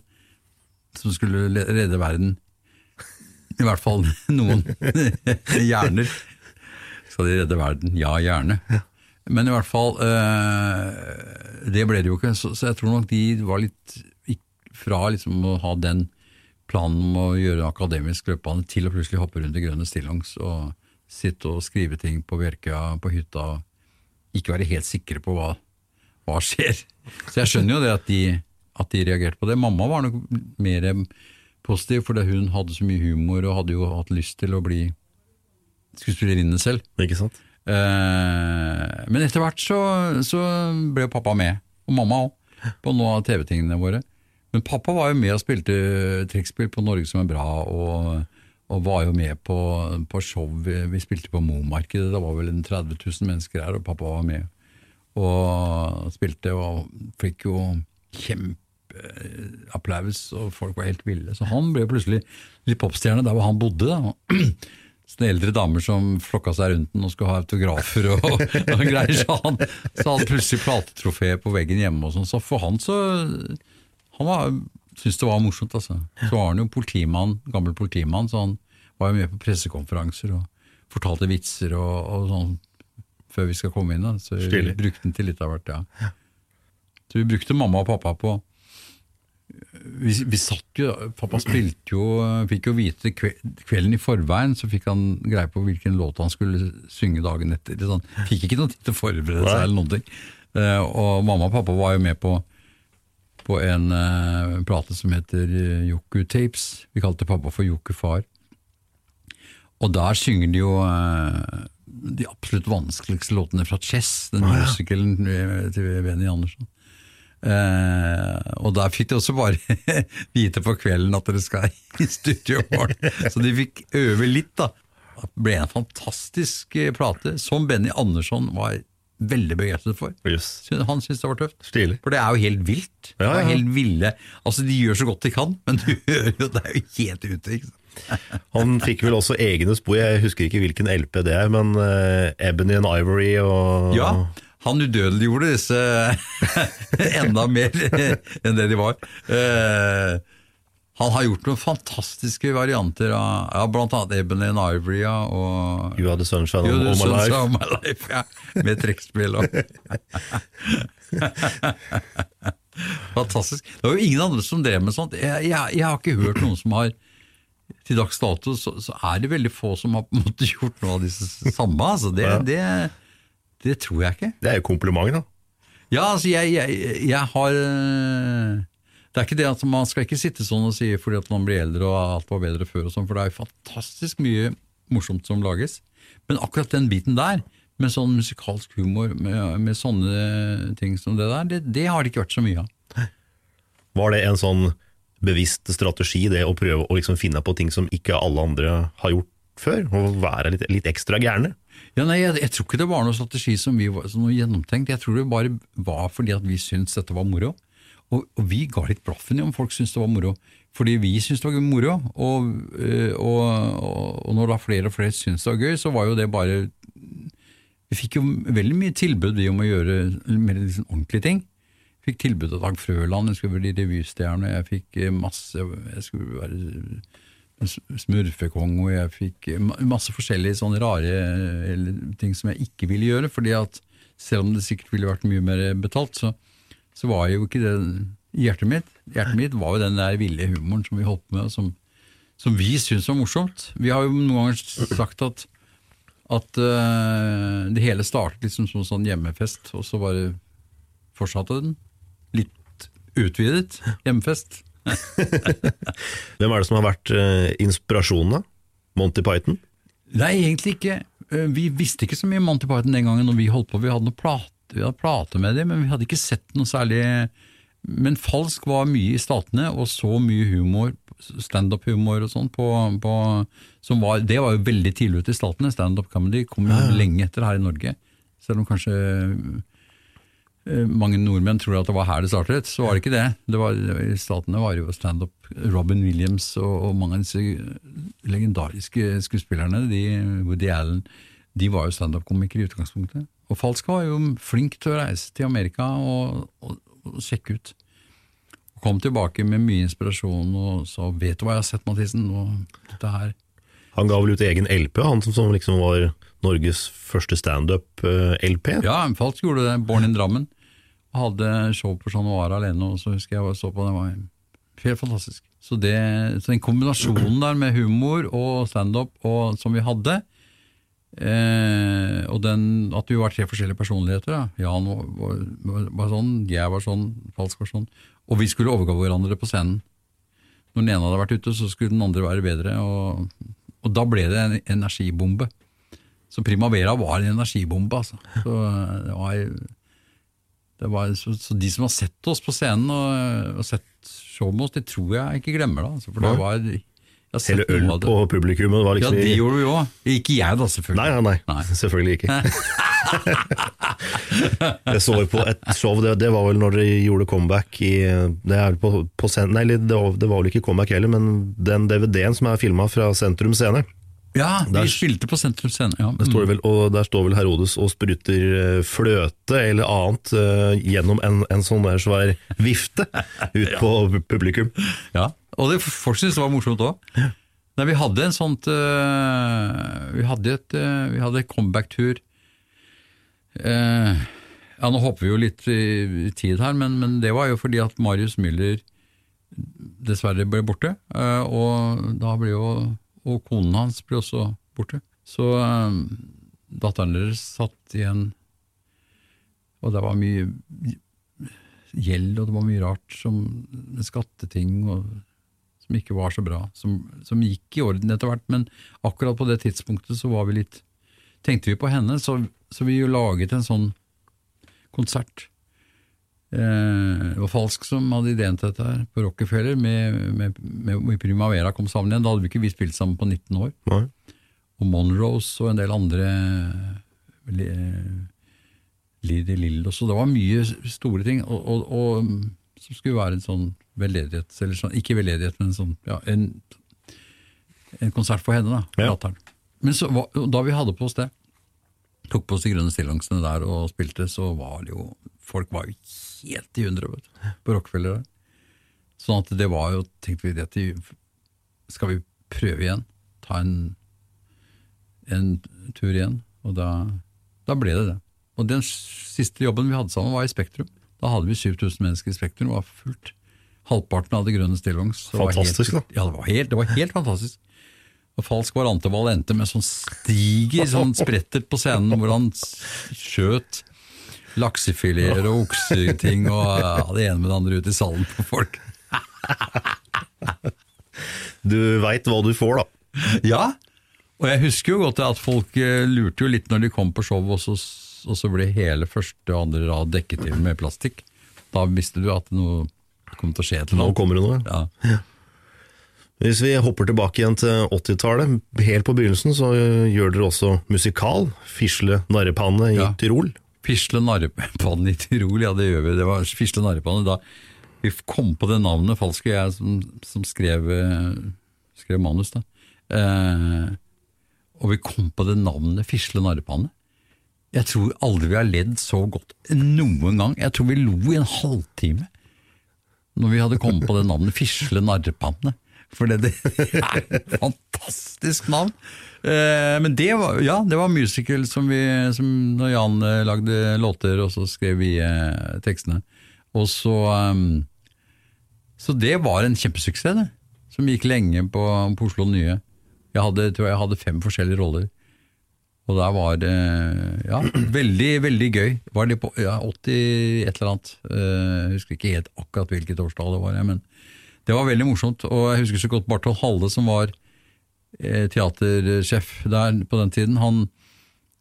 som skulle redde verden. I hvert fall noen hjerner. Skal de redde verden? Ja, gjerne. Men i hvert fall, eh, det ble det jo ikke. Så, så jeg tror nok de var litt fra liksom å ha den planen om å gjøre akademisk løpebane til å plutselig hoppe rundt i grønne stillongs og sitte og skrive ting på Bjerkøya på hytta og ikke være helt sikre på hva, hva skjer. Så jeg skjønner jo det at de, at de reagerte på det. Mamma var nok mer positiv, fordi hun hadde så mye humor og hadde jo hatt lyst til å bli skuespillerinne selv. Ikke sant? Eh, men etter hvert så, så ble pappa med, og mamma òg, på noen av TV-tingene våre. Men pappa var jo med og spilte trekkspill på Norge som er bra, og, og var jo med på, på show. Vi, vi spilte på Momarkedet, det var vel en 30 000 mennesker her, og pappa var med. Og spilte og fikk jo kjempeapplaus, og folk var helt ville. Så han ble plutselig litt popstjerne der hvor han bodde. da. Sånne eldre damer som flokka seg rundt den og skulle ha autografer og, og greier. Så han, så han plutselig platetrofé på veggen hjemme og sånn. Så for han så Han syntes det var morsomt, altså. Så var han jo politimann, gammel politimann, så han var jo med på pressekonferanser og fortalte vitser og, og sånn før vi skal komme inn. da. Så vi Stilig. brukte den til litt av hvert, ja. Så vi brukte mamma og pappa på vi, vi satt jo, Pappa spilte jo, fikk jo vite kvelden i forveien, så fikk han greie på hvilken låt han skulle synge dagen etter. Sånn. Fikk ikke noe tid til å forberede seg eller noen ting. Eh, og mamma og pappa var jo med på, på en uh, plate som heter Joku Tapes. Vi kalte pappa for Joku Far. Og der synger de jo uh, de absolutt vanskeligste låtene fra Chess, den ah, ja. musikalen til Benny Andersson. Uh, og der fikk de også bare vite på kvelden at dere skal i studio i morgen. Så de fikk øve litt, da. Det ble en fantastisk eh, plate, som Benny Andersson var veldig begeistret for. Yes. Han syntes det var tøft. Stilig. For det er jo helt vilt. Ja, Det er ja. helt ville. Altså, De gjør så godt de kan, men du hører jo det er jo helt ute. ikke sant? Han fikk vel også egne spor, jeg husker ikke hvilken LP det er, men uh, Ebony and Ivory og Ja, han udødeliggjorde disse enda mer enn det de var. Eh, han har gjort noen fantastiske varianter av ja, annet Ebony and Ivory ja, og You Are The Sunshine of My Life. of My Life, ja, med trekkspill og Fantastisk. Det var jo ingen andre som drev med sånt. Jeg, jeg, jeg har ikke hørt noen som har Til dags dato så, så er det veldig få som har på en måte gjort noe av disse samme. Altså. Det, Ja. det, det tror jeg ikke. Det er jo kompliment, da. Ja, altså jeg, jeg, jeg har øh, Det er ikke det at Man skal ikke sitte sånn og si fordi at man blir eldre og alt var bedre før, og sånn, for det er jo fantastisk mye morsomt som lages. Men akkurat den biten der, med sånn musikalsk humor, med, med sånne ting som det der, det, det har det ikke vært så mye av. Var det en sånn bevisst strategi, det å prøve å liksom finne på ting som ikke alle andre har gjort før, og være litt, litt ekstra gærne? Ja, nei, jeg, jeg, tror ikke det var noen strategi som vi var som noe gjennomtenkt. Jeg tror det bare var fordi at vi syntes dette var moro. Og, og vi ga litt blaffen i om folk syntes det var moro. Fordi vi syntes det var moro. Og, øh, og, og, når da flere og flere syntes det var gøy, så var jo det bare Vi fikk jo veldig mye tilbud vi om å gjøre mer liksom ordentlige ting. Jeg fikk tilbud av Dag Frøland, jeg skulle bli revystjerne, jeg fikk eh, masse Jeg skulle være smurfekong, og jeg fikk masse forskjellige sånne rare ting som jeg ikke ville gjøre. fordi at selv om det sikkert ville vært mye mer betalt, så, så var jo ikke det hjertet mitt. Hjertet mitt var jo den der ville humoren som vi holdt på med, og som, som vi syntes var morsomt. Vi har jo noen ganger sagt at, at uh, det hele startet liksom som sånn hjemmefest, og så bare fortsatte den. Litt utvidet hjemmefest. Hvem er det som har vært uh, inspirasjonen, da? Monty Python? Nei, egentlig ikke. Uh, vi visste ikke så mye om Monty Python den gangen når vi holdt på. Vi hadde noen plate, vi hadde plate med dem, men vi hadde ikke sett noe særlig Men Falsk var mye i Statene, og så mye humor, standup-humor og sånn, på, på, som var, det var jo veldig tidlig ute i Statene. Standup comedy kom jo ja. lenge etter her i Norge. Selv om kanskje Eh, mange nordmenn tror at det var her det startet, så var det ikke det. det var, I statene var det jo standup. Robin Williams og, og, mange av disse legendariske skuespillerne, de, Woody Allen, de var jo standup-komikere i utgangspunktet. Og Falsk var jo flink til å reise til Amerika og, og, og sjekke ut. Og kom tilbake med mye inspirasjon og sa 'vet du hva jeg har sett, Mathisen', og dette her. Han ga vel ut egen LP, han som, som liksom var Norges første standup-LP? Eh, ja, Falsk gjorde det. Born in Drammen. Hadde show på Chat Noir alene, og så husker jeg jeg så på det. Det var helt fantastisk. Så, det, så den kombinasjonen der med humor og standup som vi hadde, eh, og den, at vi var tre forskjellige personligheter da. Jan var, var, var, sånn, jeg var sånn, Falsk var sånn. Og vi skulle overgå hverandre på scenen. Når den ene hadde vært ute, så skulle den andre være bedre. Og, og da ble det en energibombe. Så Primavera var en energibombe, altså. Så, eh, det var, det var, så, så, de som har sett oss på scenen og, og sett showet med oss, det tror jeg ikke glemmer det. Altså, for det var Hele øl på publikummet var liksom Ja, det gjorde vi òg. Ikke jeg, da, selvfølgelig. Nei, nei, nei. selvfølgelig ikke. jeg så på et show, det, det, var vel når de gjorde comeback i Det, på, på, nei, det, var, det var vel ikke comeback heller, men den DVD-en som er filma fra Sentrum Scene. Ja, vi der, spilte på Sentrum Scene. Ja. Der, står vel, og der står vel Herodes og sprutter eh, fløte eller annet uh, gjennom en, en, sånn der svær vifte ut ja. på publikum. Ja, og det, folk syntes det var morsomt òg. Nei, vi hadde en sånt uh, Vi hadde et uh, vi hadde comeback-tur. ja, nå hopper vi jo litt i, i tid her, men, men, det var jo fordi at Marius Müller dessverre ble borte. og da ble jo og konen hans ble også borte. Så datteren deres satt igjen, og det var mye gjeld, og det var mye rart som skatteting og, som ikke var så bra, som, som gikk i orden etter hvert, men akkurat på det tidspunktet så var vi litt Tenkte vi på henne, så, så vi jo laget en sånn konsert Eh, det var Falsk som hadde ideen til dette her, på Rockefeller, med, med, med, Primavera kom sammen igjen. Da hadde vi ikke vi spilt sammen på 19 år. Nei. Og Monrose og en del andre Lidi Lillos, og det var mye store ting. Og, og, og som skulle være en sånn veldedighet, eller sånn, ikke veldedighet, men sånn, ja, en, en, konsert for henne, da. Ja. Men så, da vi hadde på oss det, tok på oss de grønne stillongsene der og spilte, så var det jo Folk var jo helt i hundre vet, på Rockefeller. Sånn at det var jo, tenkte vi, dette skal vi prøve igjen? Ta en, en tur igjen? Og da, da, ble det det. Og den siste jobben vi hadde sammen, var i Spektrum. Da hadde vi 7000 mennesker i Spektrum, det var fullt. Halvparten av det grønne stillongs. Fantastisk, helt, da. Ja, det var helt, det var helt fantastisk. Og Falsk var Antevald endte med sånn stiger sånn spretter på scenen hvor han skjøt laksefileter og okseting og ja, det ene med det andre ut i salen på folk. du veit hva du får, da. Ja, og jeg husker jo godt at folk eh, lurte jo litt når de kom på show, og så, og så ble hele første og andre rad dekket til med plastikk. Da visste du at noe det kommer til å skje et eller Nå kommer det noe. Ja. Hvis vi hopper tilbake igjen til 80-tallet, helt på begynnelsen så gjør dere også musikal, Fisle narrepanne i Ja. Tyrol. Fisle narrepanne i Tirol, ja det gjør vi. Det var Fisle narrepanne. Da vi kom på det navnet, falsk og jeg som, som skrev, eh, skrev manus, da. Eh, og vi kom på det navnet Fisle narrepanne. Jeg tror aldri vi har ledd så godt noen gang. Jeg tror vi lo i en halvtime når vi hadde kommet på det navnet Fisle narrepanne. For det, det er et fantastisk navn. Eh, men det var, ja, det var musical som vi som når Jan eh, lagde låter, og så skrev vi eh, tekstene. Og så um, Så det var en kjempesuksess, det. Som gikk lenge på, på Oslo Nye. Jeg hadde, tror jeg hadde fem forskjellige roller. Og der var det ja, veldig, veldig gøy. Var det på ja, 80 et eller annet. Eh, Jeg husker ikke helt akkurat hvilket årstall det var, men det var veldig morsomt. Og jeg husker så godt Barthold Halle, som var eh, teatersjef der på den tiden. Han,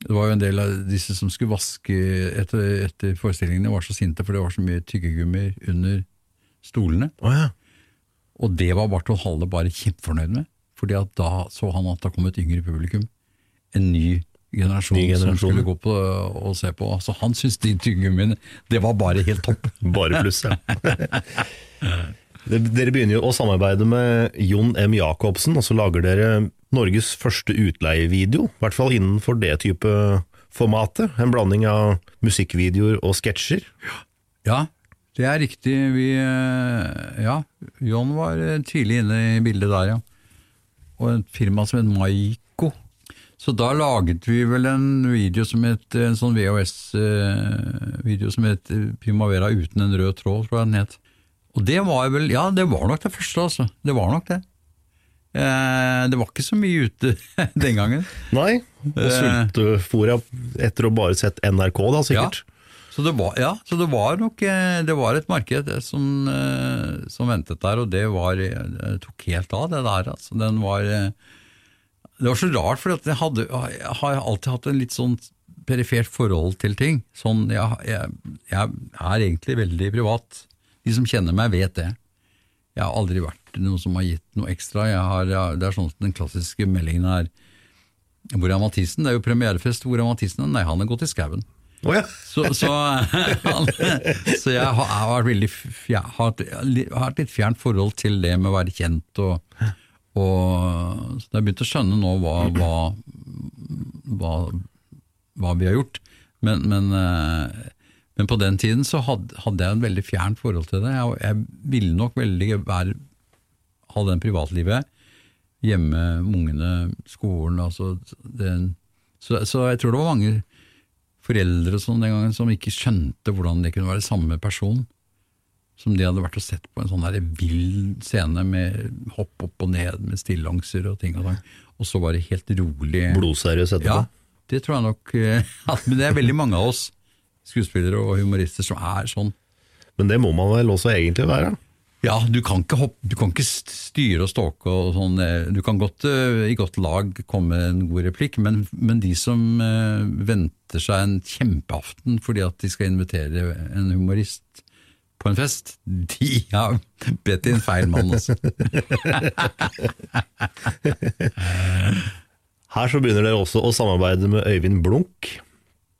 det var jo en del av disse som skulle vaske etter, etter forestillingene, var så sinte for det var så mye tyggegummi under stolene. Oh, ja. Og det var Barthold Halle bare kjempefornøyd med, fordi at da så han at det kom et yngre publikum. En ny generasjon, Ny generasjon. som skulle gå på og se på. Så han syntes de tyggegummiene det var bare helt topp. Bare pluss, ja. Dere begynner jo å samarbeide med Jon M. Jacobsen, og så lager dere Norges første utleievideo, i hvert fall innenfor det type formatet. En blanding av musikkvideoer og sketsjer. Ja, det er riktig. Vi, eh, ja, John var eh, tidlig inne i bildet der, ja. Og et firma som het Maiko. Så da laget vi vel en video som het, en sånn VHS-video som het eh, Primavera uten en rød tråd, tror jeg den het. Og det var vel, ja, det var nok det første, altså. Det var nok det. Eh, det var ikke så mye ute den gangen. Nei, og sultefòra sultefora etter å bare sett NRK, da, sikkert. Så det var, ja, så det var nok eh, det var et marked eh, som, eh, som ventet der, og det var eh, det tok helt av, det der. Altså. Den var, eh, det var så rart, for jeg, hadde, jeg har alltid hatt en litt sånn perifert forhold til ting. Sånn, jeg, jeg, jeg er egentlig veldig privat. De som kjenner meg, vet det. Jeg har aldri vært noe som har gitt noe ekstra. Har, det er sånn at Den klassiske meldingen er Hvor er Mathisen? Det er jo premierefest. Hvor er Mathisen? Nei, han er gått i skauen. Oh, ja. Så, så, han, så jeg har, har, veldig, f- jeg har, har et litt fjernt forhold til det med å være kjent. Og, og så jeg har begynt å skjønne nå hva, hva, hva, hva vi har gjort. Men, men, eh, men på den tiden så hadde, hadde jeg en veldig fjernt forhold til det. Jeg, jeg ville nok veldig være, ha den privatlivet hjemme, med ungene, skolen. Altså den, så, så jeg tror det var mange foreldre og sånn den gangen som ikke skjønte hvordan det kunne være samme person som de hadde vært og sett på en sånn der vill scene med hopp opp og ned med stillongser og ting og sånn. og så var det helt rolig Blodseriøs etterpå. Ja, det tror jeg nok eh, Men det er veldig mange av oss skuespillere og humorister som er sånn. Men det må man vel også egentlig være? Ja, du kan ikke, hoppe, du kan ikke styre og ståke og sånn. eh, Du kan godt eh, i godt lag komme med en god replikk, men, men de som venter seg en kjempeaften fordi at de skal invitere en humorist på en fest, de har bedt inn feil mann, altså. Her så begynner dere også å samarbeide med Øyvind Blunk.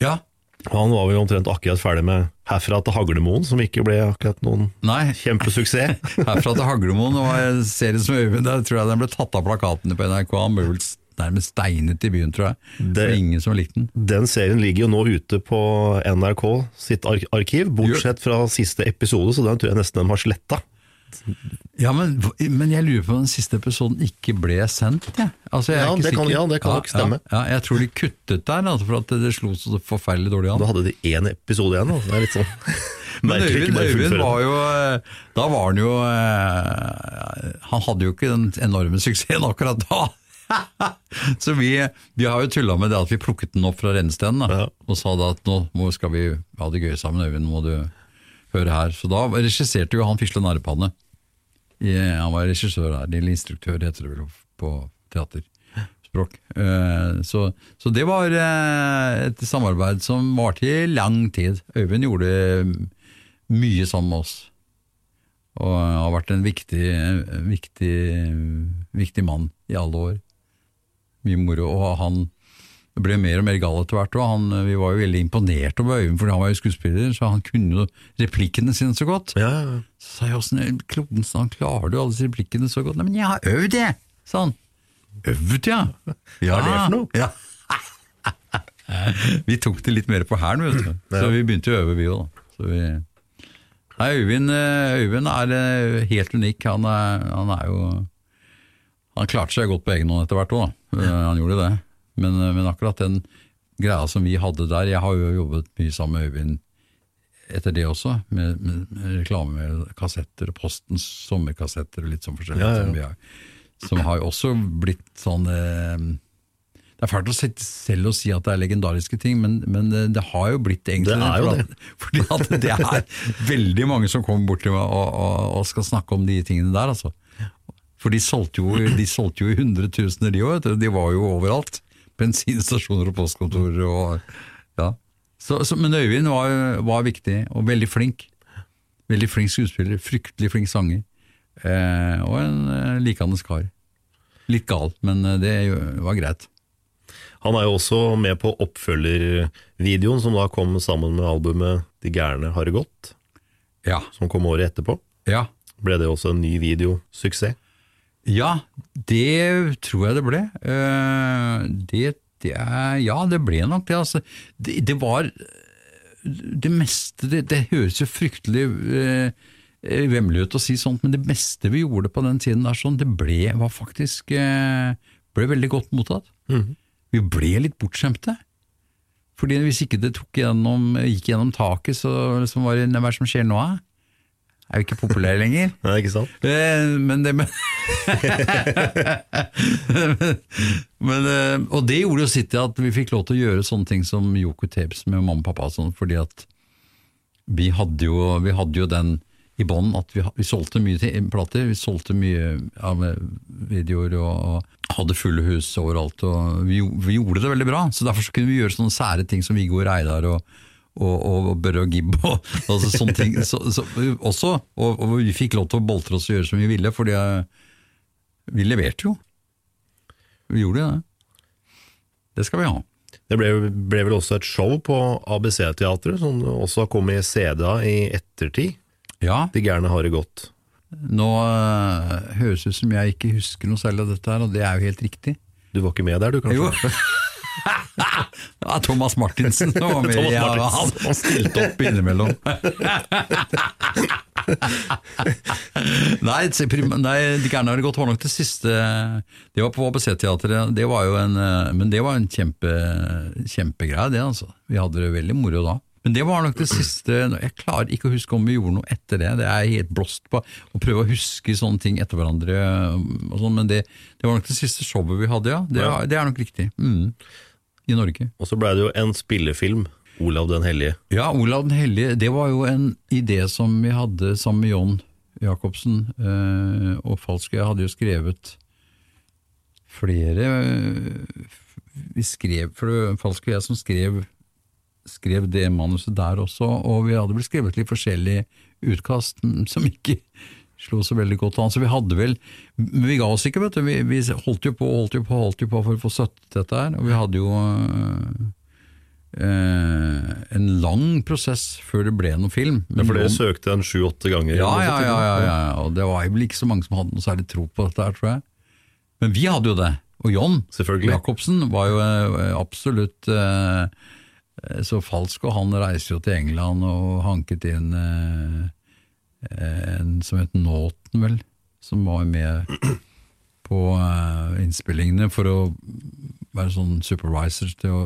Ja, Han var vel omtrent akkurat ferdig med Herfra til Haglemoen, som ikke ble akkurat noen nei, kjempesuksess. herfra til Haglemoen var en serie som Øyvind, der tror jeg den ble tatt av plakatene på NRK. Vel nærmest steinet i byen, tror jeg. Det Det- var ingen som likte den. Den serien ligger jo nå ute på NRK sitt ar arkiv, bortsett fra siste episode, så den tror jeg nesten de har sletta. Ja, men, men jeg lurer på om den siste episoden ikke ble sendt, ja. Altså, jeg Ja, det kan- ja, det kan nok stemme. Ja, ja, jeg tror de kuttet der, altså, for at det slo så forferdelig dårlig an. Da hadde de én episode igjen. altså. Det er litt sånn Men Øyvind, Øyvind var jo eh, Da var han jo eh, Han hadde jo ikke den enorme suksessen akkurat da. så vi, vi har jo tulla med det at vi plukket den opp fra rennesteinen Ja. og sa da at nå må, skal vi ha det gøy sammen, Øyvind, må du høre her. Så da regisserte jo han Fisle Narrepanne. Han var regissør der, eller instruktør heter det vel på teaterspråk. Eh, Så, så det var eh, et samarbeid som varte i lang tid. Øyvind gjorde mye sammen med oss. Og har vært en viktig, viktig, viktig mann i alle år. Mye moro. Og han ble mer og mer gal etter hvert. Og han, vi var jo veldig imponert over Øyvind, fordi han var jo skuespiller, så han kunne jo replikkene sine så godt. Ja, ja. Så sa jeg åssen klodens navn klarer du alle disse replikkene så godt? Nei, men jeg har øvd, jeg, sa han. Øvd, ja? ja. Hva er det for noe? Ja. vi tok det litt mer på hælen, vet du. Så vi begynte å øve, vi òg. Nei, Øyvind, eh, Øyvind er eh, helt unik. Han er, han er jo Han klarte seg godt på egen hånd etter hvert òg, da. Eh, Han gjorde det. Men, men akkurat den greia som vi hadde der Jeg har jo jobbet mye sammen med Øyvind etter det også, med, med, reklamekassetter og Postens sommerkassetter og litt sånn forskjellig. Ja, ja. Som, vi har, som har også blitt sånn eh, Det er fælt å selv og si at det er legendariske ting, men, men det, det har jo blitt egentlig Det er jo at- Fordi at det er veldig mange som kommer bort til meg og, og, og skal snakke om de tingene der, altså. For de solgte jo, de solgte jo i hundretusener, de òg. De var jo overalt. Bensinstasjoner og postkontorer og ja. Så, så, men Øyvind var, var viktig, og veldig flink. Veldig flink skuespiller, fryktelig flink sanger. Eh, og en eh, likende kar. Litt gal, men eh, det var greit. Han er jo også med på oppfølgervideoen som da kom sammen med albumet De gærne har det godt, Ja. som kom året etterpå. Ja. Ble det også en ny videosuksess? Ja, det tror jeg det ble. Eh, det, det er, ja, det ble nok det. Altså. Det, det var det meste Det, det høres jo fryktelig eh, vemmelig ut å si sånt, men det meste vi gjorde på den tiden der, sånn, det ble, var faktisk eh, ble veldig godt mottatt. Vi ble litt bortskjemte. Fordi hvis ikke det tok gjennom, gikk gjennom taket, så liksom var det hva er det som skjer nå? eh? Er jo ikke populær lenger. Nei, ikke sant? Eh, Men det men, men, eh, Og det gjorde jo sitt til at vi fikk lov til å gjøre sånne ting som Yoko Tapes med mamma og pappa, sånn, fordi at vi hadde jo, vi hadde jo den i bånn at vi, vi solgte mye til plater, vi solgte mye av videoer og, og hadde fulle hus overalt. og vi, vi gjorde det veldig bra, så derfor så kunne vi gjøre sånne sære ting som Viggo Reidar og, og, og Børre og Gibb og altså sånne ting. Så, så, også, og, og vi fikk lov til å boltre oss og gjøre som vi ville, fordi jeg, vi leverte jo. Vi gjorde det. Det skal vi ha. Det ble, ble vel også et show på ABC-teatret, som også har kommet i CD-a i ettertid. Ja, De gærne har det godt. nå øh, høres det ut som jeg ikke husker noe særlig av dette her, og det er jo helt riktig. Du var ikke med der, du, kanskje? Jo. Ja, Thomas Martinsen var med. Thomas ja, han, han stilte opp innimellom. nei, nei, De gærne har godt var nok det siste Det var på ABC-teatret. Det var jo en, eh, men det var en kjempe, kjempegreie, det. altså. Vi hadde det veldig moro da. Men det var nok det siste Jeg klarer ikke å huske om vi gjorde noe etter det. Det er helt blåst på å prøve å huske sånne ting etter hverandre. Og sånt. men det, det var nok det siste showet vi hadde, ja. Det, Ja. det er nok riktig. Mm. I Norge. Og så ble det jo en spillefilm, Olav den hellige. Ja, Olav den hellige, det var jo en idé som vi hadde sammen med John Jacobsen eh, og Falsk. Jeg hadde jo skrevet flere eh, Vi skrev, for det var Falsk og jeg som skrev, skrev det manuset der også, og vi hadde vel skrevet litt forskjellige utkast som ikke slo så veldig godt an. Så vi hadde vel Men vi ga oss ikke, vet du. Vi, vi holdt jo på holdt jo på, holdt jo på for å få støttet dette her, og vi hadde jo øh, eh, en lang prosess før det ble noen film. Ja, for dere noen... søkte en sju-åtte ganger. ja, ja, ja, ja, ja, og det var vel ikke så mange som hadde noe særlig tro på dette her, tror jeg. Men vi hadde jo det. Og John. Jacobsen var jo eh, absolutt eh, så falsk, og han reiste jo til England og hanket inn eh, en som het Nåten, vel, som var med på eh, innspillingene for å være sånn supervisor til å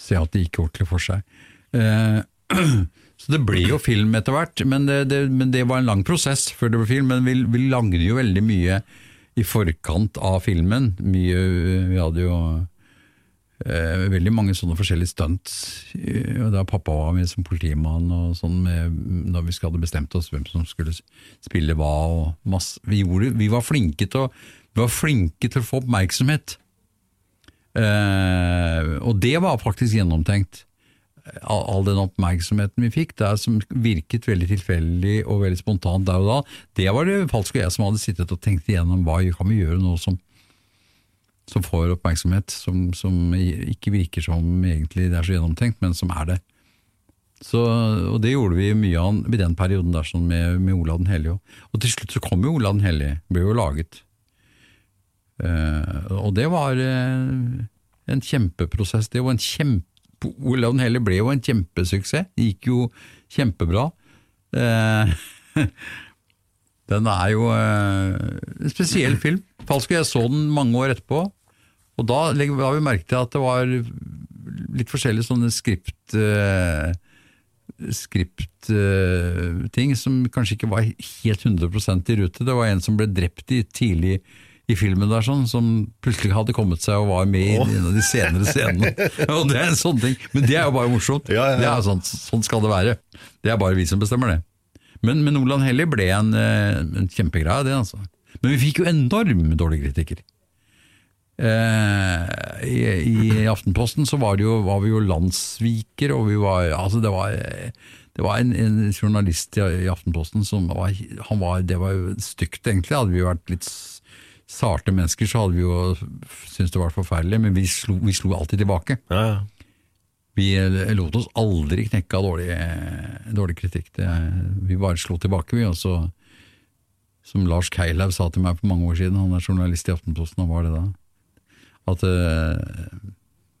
se at det gikk ordentlig for seg. Eh, så det ble jo film etter hvert, men det, det, men det var en lang prosess før det ble film. Men vi, vi lagde jo veldig mye i forkant av filmen. Mye, vi hadde jo eh, veldig mange sånne forskjellige stunts. eh, Da pappa var med som politimann, og sånn med, da vi hadde bestemt oss hvem som skulle spille hva. og masse, vi, gjorde, vi, var flinke til å, vi var flinke til å få oppmerksomhet. Eh, og det var faktisk gjennomtenkt. all, all den oppmerksomheten vi fikk, det som virket veldig tilfeldig og veldig spontant der og da, det var det Falsk og jeg som hadde sittet og tenkt igjennom hva kan vi gjøre nå som, som får oppmerksomhet, som, som ikke virker som egentlig det er så gjennomtenkt, men som er det. Så, og det gjorde vi mye av i den perioden der sånn med, med Olav den hellige. Og til slutt så kom jo Olav den hellige, ble jo laget. Uh, og det var uh, en kjempeprosess. Det var en kjempe Olav den hellige ble jo en kjempesuksess. Det gikk jo kjempebra. Uh, den er jo en spesiell film. Falsk jeg så den mange år etterpå, og da la vi merke til at det var litt forskjellige sånne skript skriptting uh, som kanskje ikke var helt 100% i rute. Det var en som ble drept i tidlig i filmen der, sånn, som plutselig hadde kommet seg og var med i en av de senere scenene. og det er en sånn ting. Men det er jo bare morsomt. Ja, ja, ja. Sånn, sånn, skal det være. Det er bare vi som bestemmer det. Men, men Olan Hellig ble en, eh, en kjempegreie, det. altså. Men vi fikk jo enormt dårlige kritikker. Eh, i, i, Aftenposten så var, jo, var, vi jo landssviker, og vi var Altså, det var, det var en, en, journalist i, i, Aftenposten som var, han var Det var jo stygt, egentlig. Hadde vi vært litt sarte mennesker, så hadde vi jo syntes det var forferdelig, men vi slo, vi slo alltid tilbake. Ja, ja. Vi lot oss aldri knekke av dårlig, dårlig kritikk. Det, vi bare slo tilbake, vi. Og så, som Lars Keilhaug sa til meg for mange år siden, han er journalist i Aftenposten, og var det da at uh,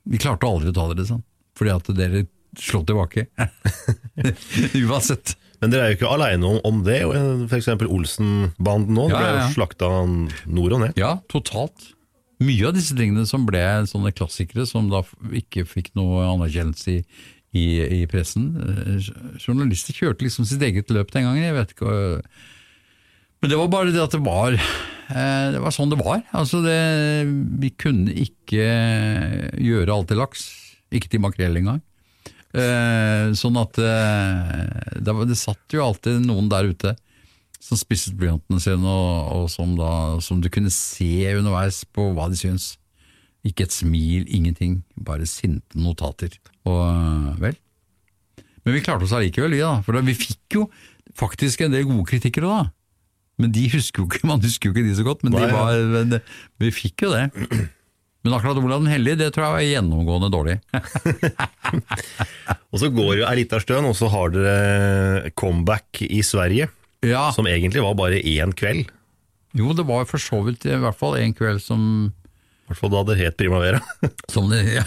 vi klarte aldri å ta dere sånn, fordi at dere slo tilbake. Uansett. Men dere er jo ikke aleine om, om, det. F.eks. Olsen-banden nå, ja, ble ja. slakta nord og ned. Ja, totalt. Mye av disse tingene som ble sånne klassikere, som da ikke fikk noe anerkjennelse i, i, i pressen. Eh, journalister kjørte liksom sitt eget løp den gangen. jeg vet ikke men det var bare det at det var eh, Det var sånn det var. Altså det, vi kunne ikke gjøre alt til laks. Ikke til makrell engang. Eh, sånn at eh, det, det, satt jo alltid noen der ute som spisset blyantene sine, og, og som, da, som, du kunne se underveis på hva de syns. Ikke et smil, ingenting. Bare sinte notater. Og vel. Men vi klarte oss allikevel, vi, da. For da, vi fikk jo faktisk en del gode kritikere da. Men de husker jo ikke, man husker jo ikke de så godt, men, Nei, de var, men vi fikk jo det. Men akkurat Olav den hellige, det tror jeg var gjennomgående dårlig. og så går jo ei lita stund, og så har dere comeback i Sverige. Ja. Som egentlig var bare én kveld. Jo, det var for så vidt i hvert fall en kveld som I hvert fall da det het Primavera. som det, ja.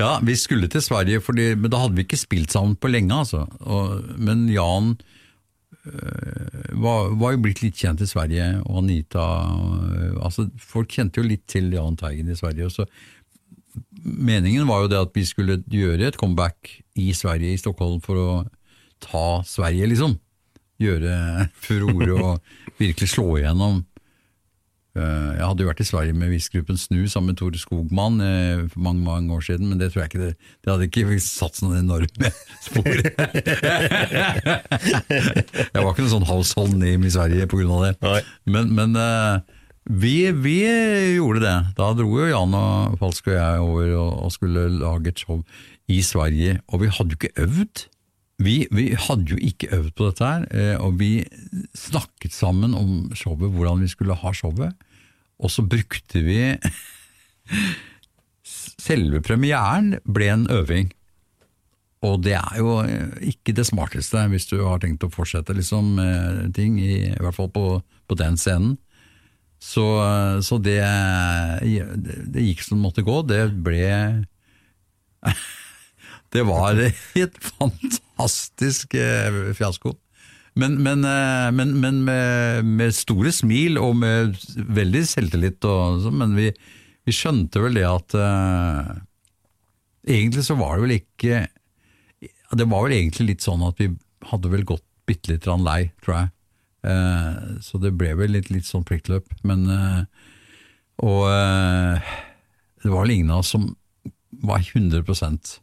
ja. vi skulle til Sverige, fordi, men da hadde vi ikke spilt sammen på lenge, altså. Og, men Jan var, var, jo blitt litt kjent i Sverige, og Anita eh, altså Folk kjente jo litt til Jahn Teigen i Sverige. så Meningen var jo det at vi skulle gjøre et comeback i Sverige, i Stockholm, for å ta Sverige, liksom. Gjøre furore og virkelig slå igjennom Eh, jeg hadde jo vært i Sverige med Visgruppen Snu sammen med Tore Skogmann eh, for mange mange år siden, men det tror jeg ikke det, det hadde ikke satt sånne enorme spor. jeg var ikke noen sånn household name i Sverige av det. Men, men uh, vi, vi, gjorde det. Da dro jo Jan og Falsk og jeg over og, og, skulle lage et show i Sverige, og vi hadde jo ikke øvd. Vi, vi, hadde jo ikke øvd på dette her, og vi snakket sammen om showet, hvordan vi skulle ha showet. Og så brukte vi Selve premieren ble en øving. Og det er jo ikke det smarteste hvis du har tenkt å fortsette liksom, ting, i, i hvert fall på, på den scenen. Så, så det, det, gikk som det måtte gå. Det ble Det var et fantastisk eh, fiasko. Men, men, eh, men, men med, med, store smil og med veldig selvtillit. Og, sånn, men vi, vi, skjønte vel det at uh, Egentlig så var det vel ikke Det var vel egentlig litt sånn at vi hadde vel gått bitte litt lei, tror jeg. Uh, så det ble vel litt, litt sånn prikkløp. Men uh, Og det var vel ingen av oss som var 100%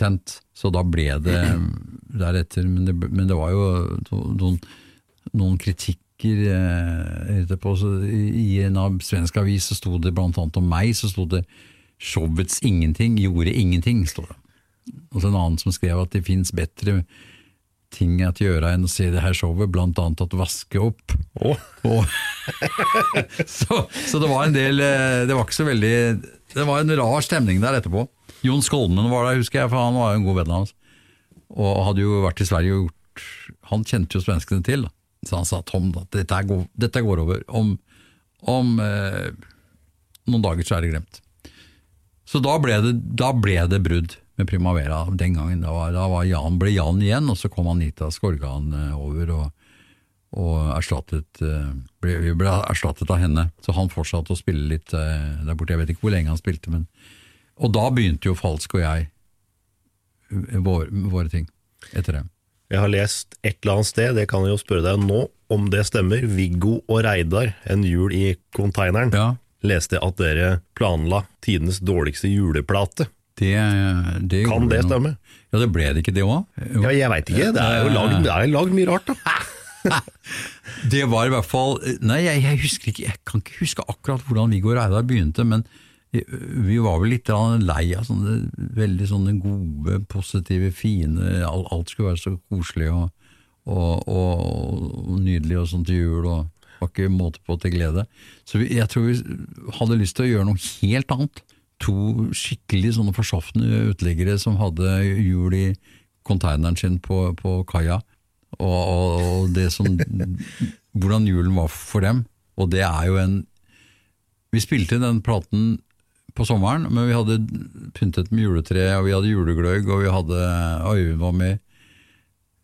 tent, så da ble det deretter. Men det, men det var jo noen, noen kritikker eh, etterpå. Så I en av svensk avis så sto det blant annet om meg, så sto det 'Showets ingenting gjorde ingenting'. Stod det. og så en annen som skrev at det fins bedre ting at gjøre enn å se det her showet, blant annet at vaske opp. Oh. Og, så, så det var en del eh, Det var ikke så veldig Det var en rar stemning der etterpå. Jon Skolmen var der, husker jeg, for han var jo en god venn av oss. Og hadde jo vært i Sverige og gjort Han kjente jo svenskene til, så han sa Tom, dette, går, dette går over. Om, om eh, noen dager så er det glemt. Så da ble det, da ble det brudd med Primavera den gangen. Da, var, da var Jan, ble Jan igjen, og så kom Anita Skorgan eh, over og, og erstattet, eh, ble, ble erstattet av henne. Så han fortsatte å spille litt eh, der borte. Jeg vet ikke hvor lenge han spilte, men Og da begynte jo Falsk og jeg vår, våre ting etter det. Jeg har lest et eller annet sted, det kan jeg jo spørre deg nå om det stemmer. Viggo og Reidar, en jul i konteineren. Ja, Leste at dere planla tidenes dårligste juleplate. det, det Kan det stemme? Ja, det ble det ikke det òg? Ja, jeg veit ikke. Det er jo lagd, er lagd mye rart, da. Det var i hvert fall Nei, jeg, jeg husker ikke Jeg kan ikke huske akkurat hvordan Viggo og Reidar begynte, men vi var vel litt lei av sånne veldig sånne gode, positive, fine Alt, skulle være så koselig og, og, og, og nydelig og sånn til jul, og var ikke måte på til glede. Så vi, jeg tror vi hadde lyst til å gjøre noe helt annet. To skikkelig sånne forsofne uteliggere som hadde jul i konteineren sin på, på kaia, og det som Hvordan julen var for dem. Og det er jo en Vi spilte den platen på sommeren, men vi hadde pyntet med juletre, og vi hadde julegløgg, og vi hadde Øyvind var med.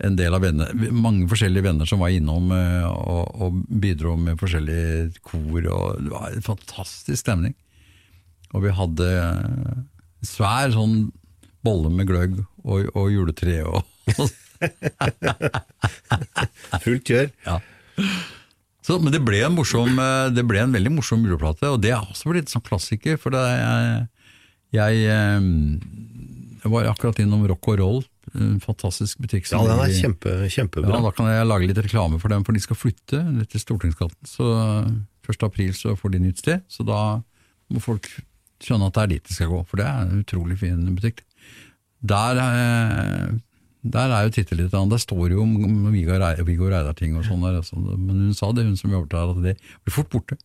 En del av venner, mange forskjellige venner som var innom eh, og, og bidro med forskjellige kor, og det var en fantastisk stemning. Og vi hadde svær sånn bolle med gløgg og, og juletre og, Fullt kjør. Ja. Så, men det ble, en morsom, eh, det ble en veldig morsom juleplate, og det har også blitt sånn klassiker. For det, jeg, jeg, eh, jeg var akkurat innom Rock og Roll, en fantastisk butikk. Ja, den er kjempe, kjempebra. Ja, da kan jeg lage litt reklame for dem, for de skal flytte til Stortingsgaten. Så 1. april så får de nytt sted, så da må folk skjønne at det er dit de skal gå, for det er en utrolig fin butikk. Der, eh, der er jo tittet litt, der står jo om Viggo Rei- Reidar-ting og sånn der, altså. men hun sa det, hun som jobbet der, at det blir fort borte.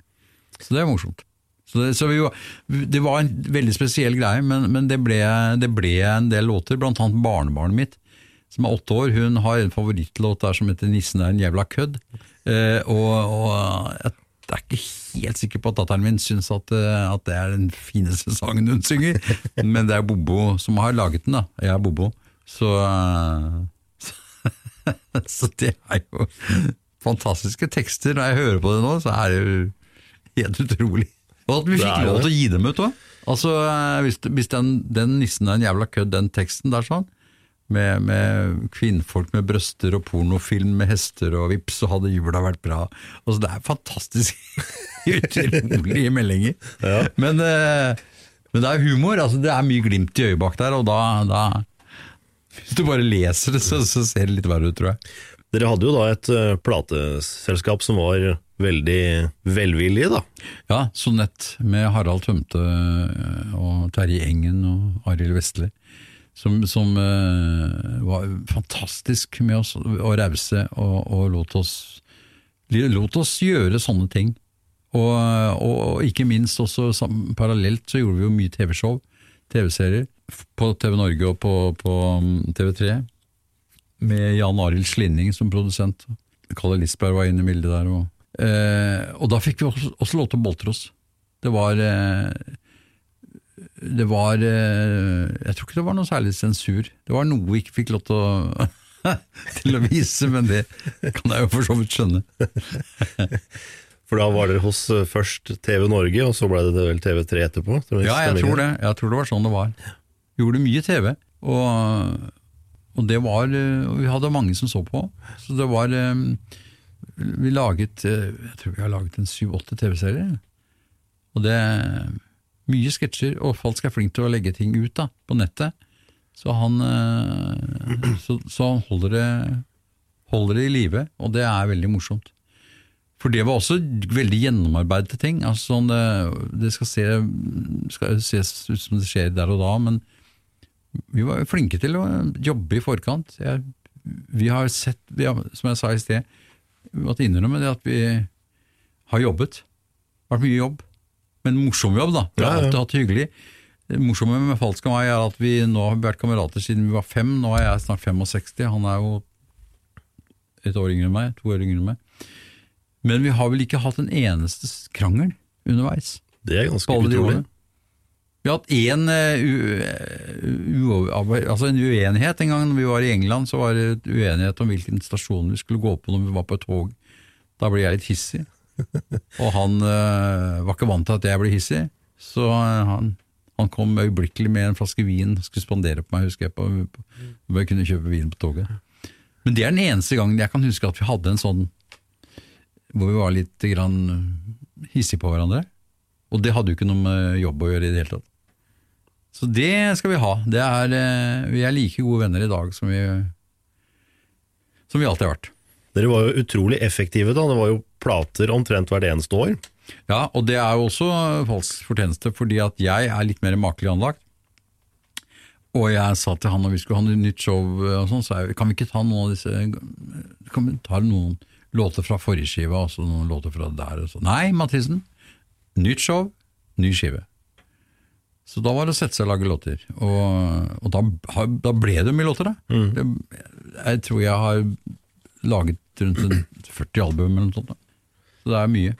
Så det er morsomt. Så det, så var- det var en veldig spesiell greie, men, men det, ble, det ble en del låter, blant annet barnebarnet mitt, som er åtte år, hun har en favorittlåt der som heter 'Nissen er en jævla kødd'. Eh, og, og jeg er ikke helt sikker på at datteren min syns at, eh, at det er den fineste sangen hun synger, men det er Bobo som har laget den, da. Jeg er Bobo. Så, eh, så det er jo fantastiske tekster. Når jeg hører på det nå, så er det jo helt utrolig. Og at vi fikk lov til å gi dem ut òg. Altså, eh, hvis, hvis den, den nissen er en jævla kødd, den teksten der sånn, med, med kvinnfolk med brøster og pornofilm med hester og vips, så hadde jula vært bra. Altså, det er fantastisk utrolige meldinger. Men, eh, men det er humor, altså, det er mye glimt i øyet bak der, og da, da Hvis du bare leser det, så, så ser det litt verre ut, tror jeg. Dere hadde jo da et uh, plateselskap som var veldig velvillige, da. Ja, Sonett med Harald Tømte eh, og Terje Engen og Arild Vestli. Som, som uh, var fantastisk med oss, og rause, og, og lot, oss, lot oss gjøre sånne ting. Og, og, og ikke minst også sam, parallelt så gjorde vi jo mye TV-show, TV-serier, på TV Norge og på, på mm, TV3. Med Jan Arild Slinning som produsent. Kalle Lisberg var inne i bildet der. Og, eh, og da fikk vi også, også lov til å boltre oss. Det var eh, Det var eh, Jeg tror ikke det var noe særlig sensur. Det var noe vi ikke fikk lov til å, til å vise, men det kan jeg jo for så vidt skjønne. For da var dere hos eh, først TV Norge, og så ble det vel TV3 etterpå? Ja, jeg tror det. Jeg tror det var sånn det var. Gjorde mye TV, og, og det var eh, og Vi hadde mange som så på, så det var eh, Vi laget eh, Jeg tror vi har laget en syv-åtte TV-serier. Og det Mye sketsjer, og Falsk er flink til å legge ting ut da, på nettet. Så han, så, så holder det, holder det i live, og det er veldig morsomt. For det var også veldig gjennomarbeidede ting. Altså, sånn, det, det skal, se, skal ses ut som det skjer der og da, men Vi var flinke til å jobbe i forkant. Jeg, vi har sett, vi har, som jeg sa i sted, vi måtte innrømme det at vi har jobbet. Vært mye jobb. Men morsom jobb, da. Vi har alltid hatt det hyggelig. Det morsomme med Falsk og meg er at vi nå har vært kamerater siden vi var fem. Nå er jeg snart 65. Han er jo et år yngre enn meg, to år yngre enn meg. Men vi har vel ikke hatt en eneste krangel underveis. Det er ganske utrolig. Vi har hatt én altså en uenighet en gang når vi var i England. Så var det uenighet om hvilken stasjon vi skulle gå på når vi var på et tog. Da ble jeg litt hissig. Og han eh, var ikke vant til at jeg ble hissig, så eh, han, han kom øyeblikkelig med en flaske vin og skulle spandere på meg, husker jeg, på, på, jeg kunne kjøpe vin på toget. Men det er den eneste gangen jeg kan huske at vi hadde en sånn hvor vi var litt grann hissige på hverandre. Og det hadde jo ikke noe med jobb å gjøre i det hele tatt. Så det skal vi ha. Det er, eh, vi er like gode venner i dag som vi, som vi alltid har vært. Dere var jo utrolig effektive da, det var jo plater omtrent hvert eneste år. Ja, og det er jo også falsk fortjeneste, fordi at jeg er litt mer makelig anlagt. Og jeg sa til han når vi skulle ha nytt show, og sånn, så jeg, kan vi ikke ta noen av disse Kan vi ta noen låter fra forrige skive, og så noen låter fra der? Og så. Nei, Mathisen. Nytt show, ny skive. Så da var det å sette seg og lage låter. Og, og da, da ble det mye låter, da. Mm. jeg tror jeg har laget rundt 40 album eller noe sånt. Da. Så det er mye.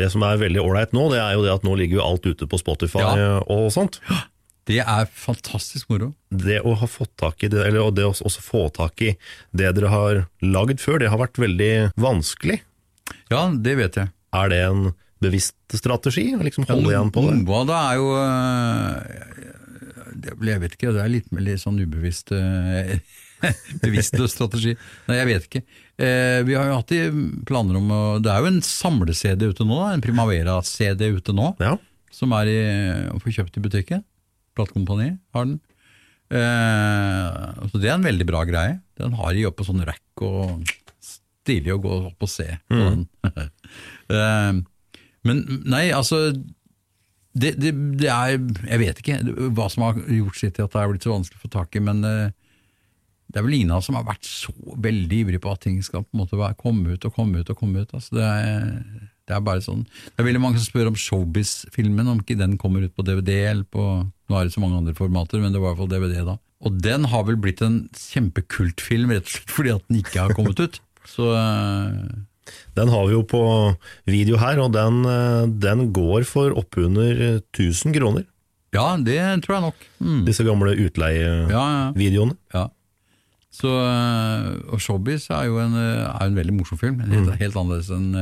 Det som er veldig ålreit nå, det er jo det at nå ligger jo alt ute på Spotify Ja. og sånt. Det er fantastisk moro. Det å ha fått tak i det, eller det å også få tak i det dere har lagd før, det har vært veldig vanskelig. Ja, det vet jeg. Er det en bevisst strategi? å Liksom holde igjen på det? Noe av det er jo det, Jeg vet ikke, det er litt litt sånn ubevisst øh, Bevisst strategi. Nei, jeg vet ikke. Eh, vi har jo hatt planer om å Det er jo en samle-CD ute nå, en Primavera-CD ute nå, Ja. som er i, å få kjøpt i butikken. Platekompani har den. Eh, så det er en veldig bra greie. Den har de oppe på sånn rack og stilig å gå opp og se på den. eh, men nei, altså det, det, det er Jeg vet ikke hva som har gjort sitt til at det er blitt så vanskelig å få tak i, men eh, det er vel Ina som har vært så veldig ivrig på at ting skal på en måte være, komme ut og komme ut og komme ut. Altså det, er, det er bare sånn Det er veldig mange som spør om Showbiz-filmen, om ikke den kommer ut på DVD eller på Nå er det så mange andre formater, men det var i hvert fall DVD da. Og den har vel blitt en kjempekultfilm, rett og slett fordi at den ikke har kommet ut. Så eh, Den har vi jo på video her, og den, eh, den går for oppunder 1000 kroner. ja, det tror jeg nok. Mm. Disse gamle utleievideoene. Ja, ja. Så, øh, og Showbiz er jo en, øh, er en veldig morsom film. Helt, helt annerledes enn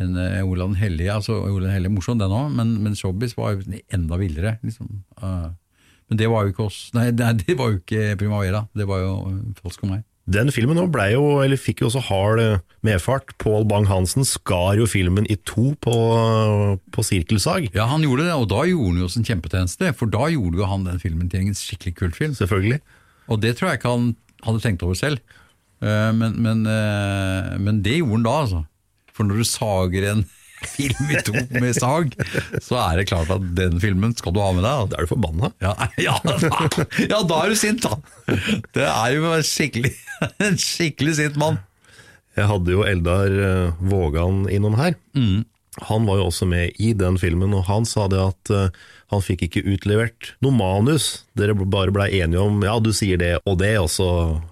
en, Olav den hellige. Altså, Olav den hellige er morsom, den òg, men, men Showbiz var jo enda villere. Liksom. Men det var jo ikke oss Nei, det var jo ikke Primavera. Det var jo Falsk og meg. Den filmen ble jo, eller fikk jo også hard eh, medfart. Pål Bang-Hansen skar jo filmen i to på, på sirkelsag. Ja, han gjorde det, og da gjorde han jo en kjempetjeneste. For da gjorde jo han den filmen til en skikkelig kul film. Selvfølgelig. Og det tror jeg ikke han hadde tenkt over selv. Eh, Men, men, eh, men det gjorde han da, altså. For når du sager en film i to med sag, så er det klart at den filmen skal du ha med deg. Da er du forbanna. Ja, ja, da, ja, da er du sint, da! Det er jo en skikkelig, en skikkelig sint mann. Jeg hadde jo Eldar eh, Vågan innom her. Han var jo også med i den filmen, og han sa det at eh, han fikk ikke utlevert noe manus. Dere bare blei enige om ja, du sier det og det, og så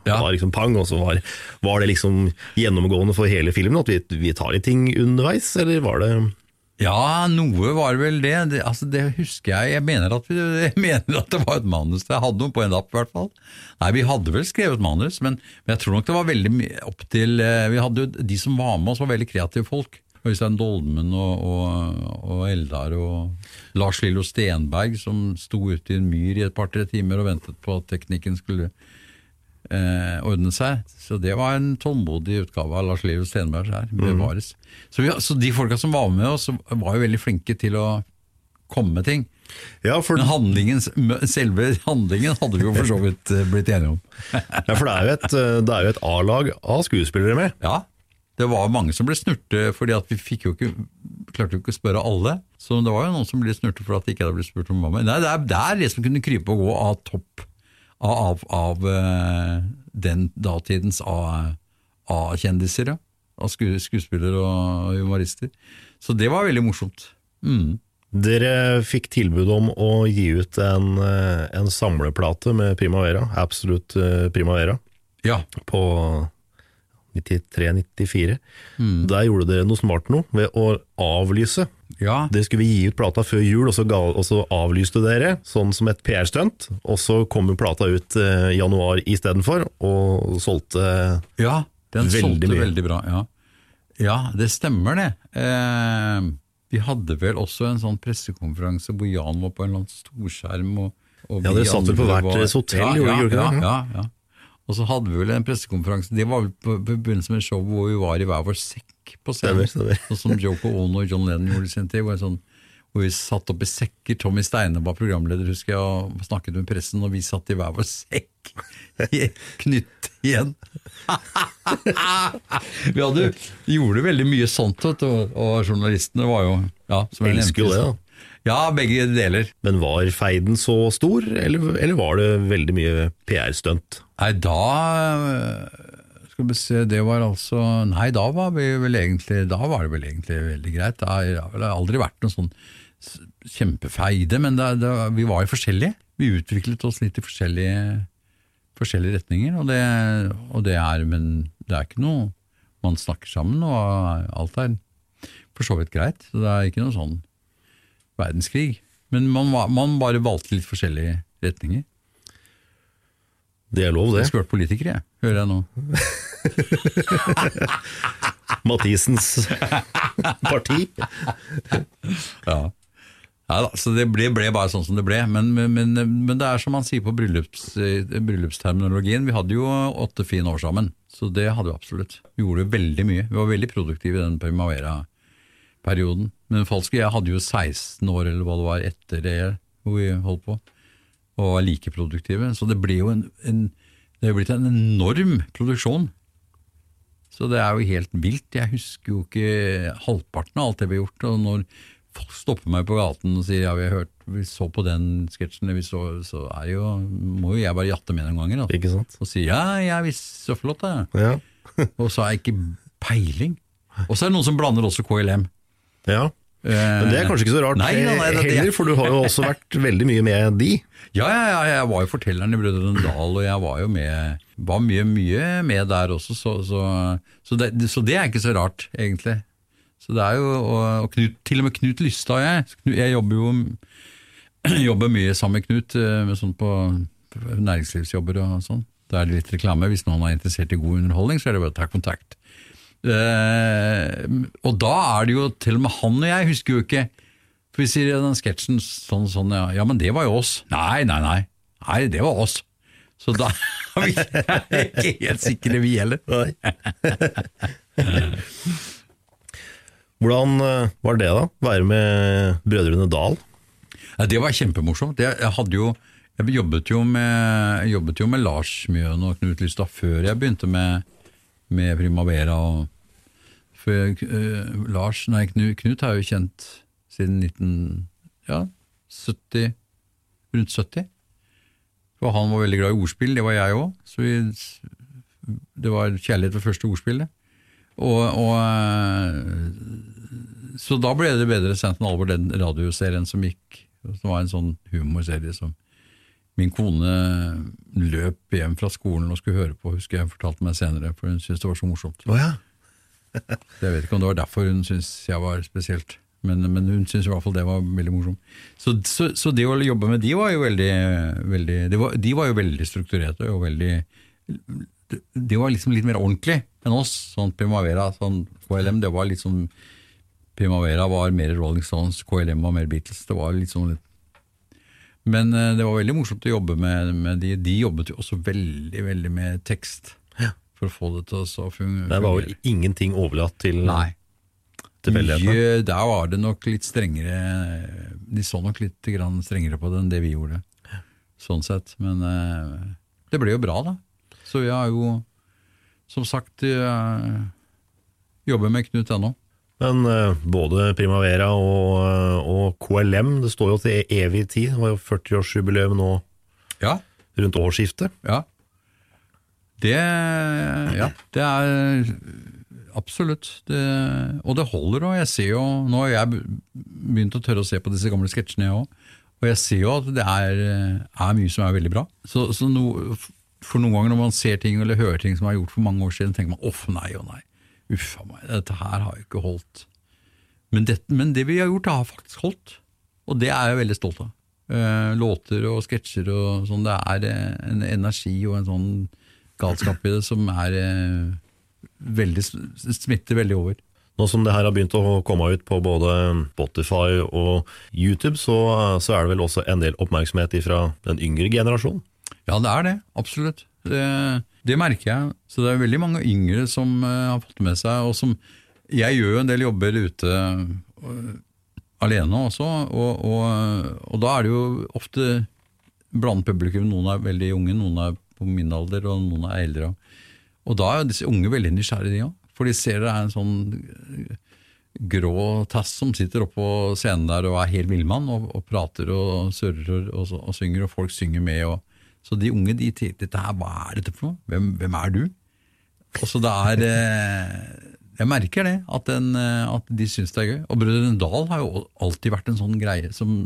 Ja. var liksom pang, og så var, var det liksom gjennomgående for hele filmen at vi, vi tar litt ting underveis, eller var det Ja, noe var vel det. Det, altså, det husker jeg. Jeg mener, at vi, jeg mener at det var et manus. Jeg hadde noe på en lapp, i hvert fall. Nei, vi hadde vel skrevet manus, men, men jeg tror nok det var veldig opp til eh, Vi hadde jo De som var med oss, var veldig kreative folk. Øystein Dolmen og, og, og Eldar og Lars Lillo Stenberg, som sto ute i en myr i et par-tre timer og ventet på at teknikken skulle eh, ordne seg. Så det var en tålmodig utgave av Lars Lillo Stenberg her, bevares. Så, vi, så de folka som var med oss, var jo veldig flinke til å komme med ting. Ja, for, Men handlingen, selve handlingen hadde vi jo for så vidt eh, blitt enige om. ja, for det er jo et, eh, er jo et A-lag av skuespillere med. Ja, det var mange som ble snurte, fordi at vi fikk jo ikke, klarte jo ikke å spørre alle. Så det var jo noen som ble snurte for at de ikke hadde blitt spurt om med. Nei, det er, der liksom som kunne krype og gå av topp av, av av den datidens A-kjendiser, ja. Av skuespillere og humorister. Så det var veldig morsomt. Mm. Dere fikk tilbud om å gi ut en, eh, en samleplate med Primavera, Absolute eh, Primavera, Ja. på 93-94. Der gjorde dere noe smart nå, ved å avlyse. ja. Dere skulle gi ut plata før jul, og så, ga, og så avlyste dere, sånn som et PR-stunt. Og så kom plata ut eh, i januar istedenfor, og solgte Ja, den Veldig solgte mye. veldig bra. Ja, ja det stemmer det. Eh, vi hadde vel også en sånn pressekonferanse hvor Jan var på en eller annen storskjerm. Og, og Ja, dere satt vel på hvert deres hotell, ja, ja. Ja, ja. Og så hadde vi vel en pressekonferanse, det var på, på begynnelsen med showet hvor vi var i hver vår sekk på scenen. Stemmer, stemmer. Sånn som Joko Ono og John Lennon gjorde i sin tid. Hvor, sånn, hvor vi satt opp i sekker. Tommy Steine var programleder, husker jeg, og snakket med pressen, og vi satt i hver vår sekk. Knytt igjen. vi hadde, gjorde veldig mye sånt, vet du, og, og journalistene var jo ja, som Elsker jo det, da. Ja, begge deler. Men var feiden så stor, eller, eller var det veldig mye PR-stunt? Nei, da Skal vi se, det var altså Nei, da var vi vel egentlig Da var det vel egentlig veldig greit. Det har aldri vært noe sånn kjempefeide, men det, det, vi var jo forskjellige. Vi utviklet oss litt i forskjellige, forskjellige retninger, og det, og det er Men det er ikke noe Man snakker sammen, og alt er for så vidt greit. Så det er ikke noe sånn verdenskrig. Men man, man bare valgte litt forskjellige retninger. Det er lov, det. Jeg skulle vært politiker, jeg, hører jeg nå. Mathisens parti. Ja. Ja da, så det ble, ble bare sånn som det ble. Men, men, men, men det er som man sier på bryllups, eh, bryllupsterminologien, vi hadde jo åtte fine år sammen. Så det hadde vi absolutt. Vi gjorde veldig mye. Vi var veldig produktive i den Primavera-perioden. Men falske jeg hadde jo 16 år eller hva det var etter det hvor vi holdt på, og var like produktive. Så det ble jo en, en det er blitt en enorm produksjon. Så det er jo helt vilt. Jeg husker jo ikke halvparten av alt det vi har gjort. Og når folk stopper meg på gaten og sier ja, vi har hørt, vi så på den sketsjen, vi så, så er jo, må jo jeg bare jatte med noen ganger. Altså. Ikke sant? Og si ja, jeg visste så flott det. Ja. Og så har jeg ikke peiling. Og så er det noen som blander også KLM. Ja. Men det er kanskje ikke så rart Nei, nei, nei, det- heller, for du har jo også vært veldig mye med de. Ja, ja, ja, jeg var jo fortelleren i Brødrene Dal, og jeg var jo med, var mye, mye med der også, så, så, så, det, så det er ikke så rart, egentlig. Så det er jo, og, og Knut, til og med Knut Lystad og jeg, jeg jobber jo jobber mye sammen med Knut, eh, med sånn på næringslivsjobber og sånn. Da er det litt reklame. Hvis noen er interessert i god underholdning, så er det bare å ta kontakt. Eh, og da er det jo til og med han og jeg husker jo ikke For vi sier i den sketsjen sånn sånn, ja, ja, men det var jo oss. Nei, nei, nei. Nei, det var oss. Så da er vi ikke helt sikre, vi heller. Hvordan eh, var det da? Være med Brødrene Dal? Ja, det var kjempemorsomt. Jeg, jeg, hadde jo, jeg jobbet, jo med, jobbet jo med Lars Mjøen og Knut Lystad før jeg begynte med, med Primavera. Og, for, uh, Lars, nei, Knut, Knut er jo kjent siden 1970, ja, rundt 70. For han var veldig glad i ordspill, det var jeg òg. Så vi, det var kjærlighet ved første ordspillet. Og, og eh, Så da ble det bedre sendt enn alvor, den radioserien som gikk. Som var en sånn humorserie som min kone løp hjem fra skolen og skulle høre på, husker jeg fortalte meg senere, for hun syntes det var så morsomt. Oh, ja. Jeg vet ikke om det var derfor hun syntes jeg var spesielt, men, men hun syntes i hvert fall det var veldig morsomt. Så, så, så det å jobbe med de var jo veldig, veldig de, var, de var jo veldig strukturerte og veldig de, de var liksom litt mer ordentlig enn oss. Sånn Primavera, sånn KLM, det var litt sånn Primavera var mer Rolling Stones, KLM var mer Beatles. Det var litt sånn litt Men eh, det var veldig morsomt å jobbe med, med de. De jobbet jo også veldig, veldig med tekst. For å få det til å så fungere. Det var vel ingenting overlatt til Nei. Mye, der var det nok litt strengere De så nok litt grann strengere på det enn det vi gjorde, sånn sett. Men eh, det ble jo bra, da. Så vi har jo, som sagt, jobber med Knut ennå. Men eh, både Primavera og, eh, og KLM, det står jo til evig tid. Det var jo 40-årsjubileum nå Ja. rundt årsskiftet. Ja. Det, ja, det er absolutt. Det, og det holder Og Jeg ser jo, nå har jeg begynt å tørre å se på disse gamle sketsjene, jeg òg. Og jeg ser jo at det er, er mye som er veldig bra. Så, så no, for noen ganger når man ser ting eller hører ting som er gjort for mange år siden, tenker man uff, nei og nei. Uff a meg, dette her har jo ikke holdt. Men det, men det, vi har gjort, har faktisk holdt. Og det er jeg veldig stolt av. Eh, låter og sketsjer og sånn. Det er eh, en energi og en sånn galskap i det som er eh, veldig, smitter veldig over. Nå som det her har begynt å komme ut på både Spotify og YouTube, så, så er det vel også en del oppmerksomhet fra den yngre generasjonen? Ja, det er det. Absolutt. Det, det, merker jeg. Så det er veldig mange yngre som uh, har fått med seg, og som Jeg gjør jo en del jobber ute uh, alene også, og, og, og, da er det jo ofte blant publikum. Noen er veldig unge, noen er på min alder, og noen er eldre. Og da er jo disse unge veldig nysgjerrige, de òg. For de ser det er en sånn grå tass som sitter oppå scenen der og er helt villmann, og, og, prater og surrer og, og, synger, og folk synger med. og så de unge de tenkte her, hva er dette for noe? Hvem, hvem er du? Og så det er eh, Jeg merker det, at, den, eh, at de syns det er gøy. Og Brødrene Dal har jo alltid vært en sånn greie som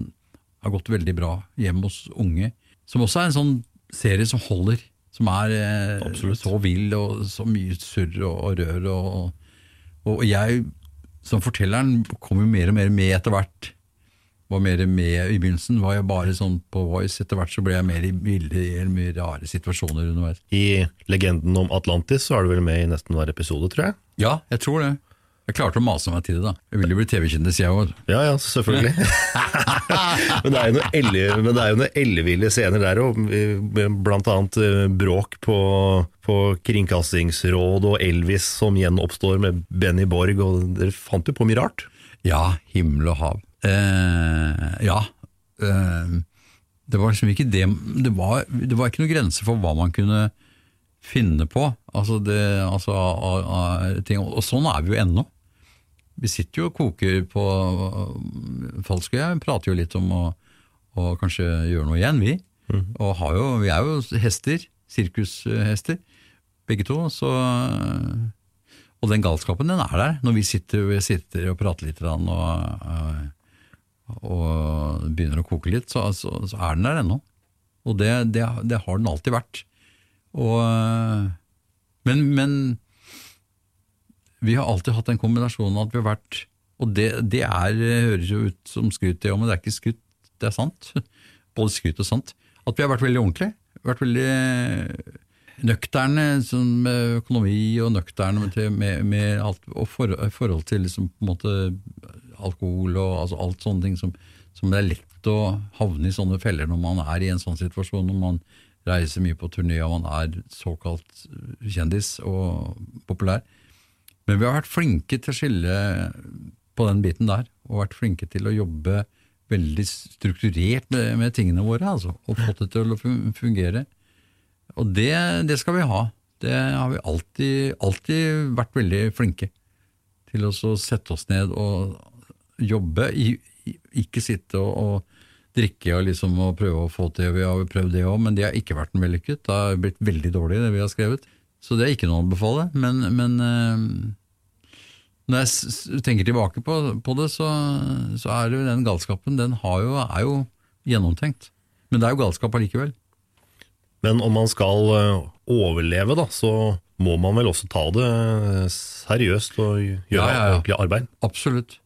har gått veldig bra hjemme hos unge. Som også er en sånn serie som holder. Som er Absolutt. så vill og så mye surr og, og rør. Og, og, jeg som fortelleren kommer mer og mer med etter hvert var mer med i begynnelsen. Var jeg bare sånn på Voice. Etter hvert så ble jeg mer i bildet i mye rare situasjoner underveis. I Legenden om Atlantis så er du vel med i nesten hver episode, tror jeg? Ja, jeg tror det. Jeg klarte å mase meg til det, da. Jeg ville jo bli TV-kjendis, jeg òg. Ja ja, selvfølgelig. men det er jo noen elleville scener der òg, blant annet eh, bråk på, på Kringkastingsråd og Elvis som gjenoppstår med Benny Borg, og dere fant jo på mye rart? Ja, himmel og hav. Eh, ja. Eh, det var liksom ikke det det var, det var, ikke noen grense for hva man kunne finne på. Altså det, altså, a, a, ting, og sånn er vi jo ennå. Vi sitter jo og koker på falsk og Jeg prater jo litt om å, å kanskje gjøre noe igjen, vi. Mm. Og jo, vi er jo hester. Sirkushester, begge to. Så og den galskapen den er der, når vi sitter, vi sitter og prater litt og, og begynner å koke litt, så, så, så er den der ennå. Og det, det, det, har den alltid vært. Og, men, men, vi har alltid hatt den kombinasjonen at vi har vært Og det, det er, høres jo ut som skryt, det òg, men det er ikke skryt, det er sant. Både skryt og sant. At vi har vært veldig ordentlige. Vært veldig nøkterne sånn med økonomi og nøkterne med, med, med alt, og for, forhold til liksom, på en måte alkohol og altså alt sånne ting som, som, det er lett å havne i sånne feller når man er i en sånn situasjon, når man reiser mye på turné og man er såkalt kjendis og populær. Men vi har vært flinke til å skille på den biten der, og vært flinke til å jobbe veldig strukturert med, med tingene våre, altså, og fått det til å fungere. Og det, det skal vi ha. Det har vi alltid, alltid vært veldig flinke til å sette oss ned og jobbe, ikke sitte og, og drikke og, liksom, og prøve å få til. Vi har prøvd det òg, men det har ikke vært en vellykket. Det har blitt veldig dårlig, det vi har skrevet. Så det er ikke noe å anbefale. Men, men øh, når jeg tenker tilbake på, på det, så, så, er det jo den galskapen Den jo, er jo gjennomtenkt. Men det er jo galskap allikevel. Men om man skal øh, overleve, da, så må man vel også ta det seriøst og gjøre ja, ja, ja. ordentlig arbeid? Absolutt.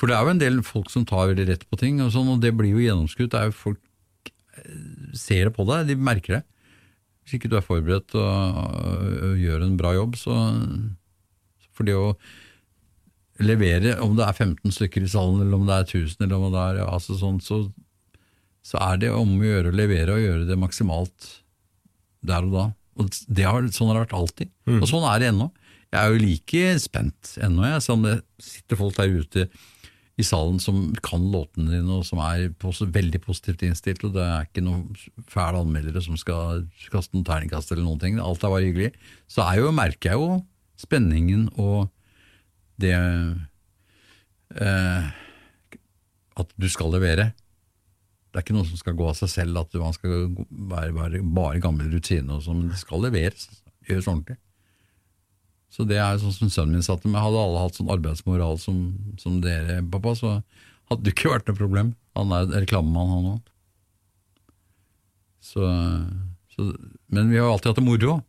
For det er jo en del folk som tar veldig rett på ting, og, sånn, og det blir jo gjennomskutt. Det er jo Folk eh, ser det på deg, de merker det. Hvis ikke du er forberedt og, og gjør en bra jobb, så For det å levere, om det er 15 stykker i salen, eller om det er 1000, eller om det er altså sånn, så, så er det om å gjøre å levere og gjøre det maksimalt der og da. Og har, sånn har det vært alltid. Mm. Og sånn er det ennå. Jeg er jo like spent ennå, jeg, som det sitter folk der ute i salen som kan låtene dine, og som er veldig positivt innstilt. og Det er ikke noen fæle anmeldere som skal kaste noen terningkast eller noen ting. Alt er bare hyggelig. Så jo, merker jeg jo spenningen og det eh, At du skal levere. Det er ikke noe som skal gå av seg selv, at man skal være, bare, bare gammel rutine og sånn, men det skal leveres. Gjøres ordentlig. Så det er sånn som sønnen min satte meg, hadde alle hatt sånn arbeidsmoral som, som dere, pappa, så hadde det ikke vært noe problem. Han er reklamemann, han òg. Så, så, men vi har alltid hatt det moro.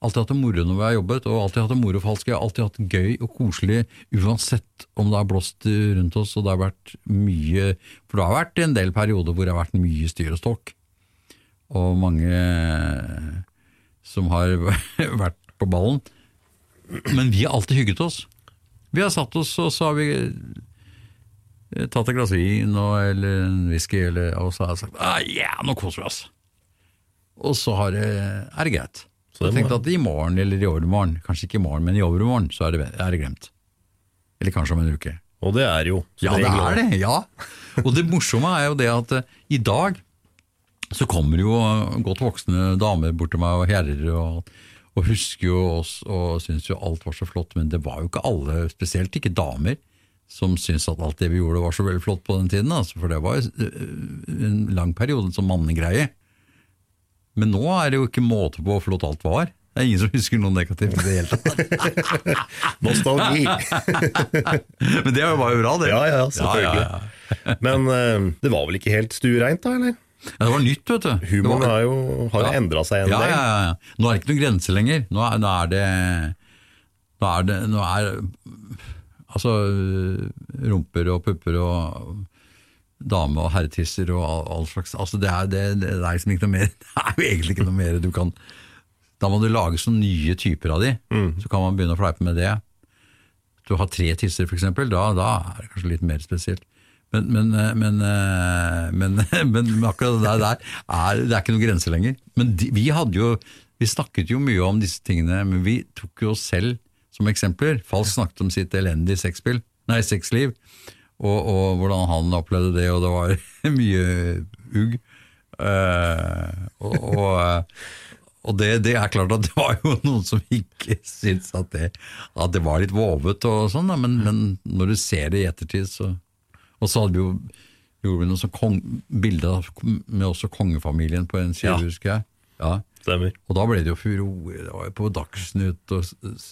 Alltid hatt det moro når vi har jobbet, og alltid hatt det moro for Jeg har alltid hatt det gøy og koselig, uansett om det har blåst rundt oss, og det har vært mye For det har vært en del perioder hvor det har vært mye styr og ståk. og mange som har vært på ballen. Men vi har alltid hygget oss. Vi har satt oss, og så har vi eh, tatt et glass vin og, eller en whisky, eller, og så har jeg sagt ah, ja, nå koser vi oss. Og så har det, er det greit. Så jeg tenkte at i morgen eller i overmorgen, kanskje ikke i morgen, men i overmorgen, så er det, er det glemt. Eller kanskje om en uke. Og det er jo Ja, det er det. ja. Og det morsomme er jo det at uh, i dag så kommer jo eh, godt voksne damer bort til meg og herrer og, og husker jo oss og syns jo alt var så flott, men det var jo ikke alle, spesielt ikke damer, som syntes at alt det vi gjorde var så veldig flott på den tiden. Altså, for det var jo eh, en lang periode som mannegreie. Men nå er det jo ikke måte på hvor flott alt var. Det er ingen som husker noe negativt i det hele tatt. Nostalgi. Men det var jo bra, det. Ja, ja, selvfølgelig. Ja, ja, ja. Men eh, det var vel ikke helt stuereint, da? eller? Ja, det var nytt, vet du. Humoren var- har jo, har Ja. endra seg en ja, del. ja, ja, ja. Nå er det ikke noen grenser lenger. Nå er, nå er det Nå er det nå er, Altså rumper og pupper og dame- og herretisser og all, all slags altså det, er, det, det er liksom ikke noe mer Det er jo egentlig ikke noe mer du kan Da må du lage sånne nye typer av de. Så kan man begynne å fleipe med det. Du har tre tisser, eksempel, da, da er det kanskje litt mer spesielt. Men, men, eh, men, eh, men, men akkurat det der er, det er ikke noen grenser lenger. Men de, vi jo Vi snakket jo mye om disse tingene, men vi tok jo oss selv som eksempler. Falsk snakket om sitt elendige sexspill, nei, sexliv, og, og hvordan han opplevde det, og det var mye ugg. Uh, og og, og det, det er klart at det var jo noen som ikke syntes at det, at det var litt vovet og sånn, men, men når du ser det i ettertid, så Og så hadde vi jo gjorde vi noen sånn kong, bilder med også kongefamilien på en side, Ja. husker jeg. Ja. Stemmer. Og da ble det jo furore. Det var jo på Dagsnytt, og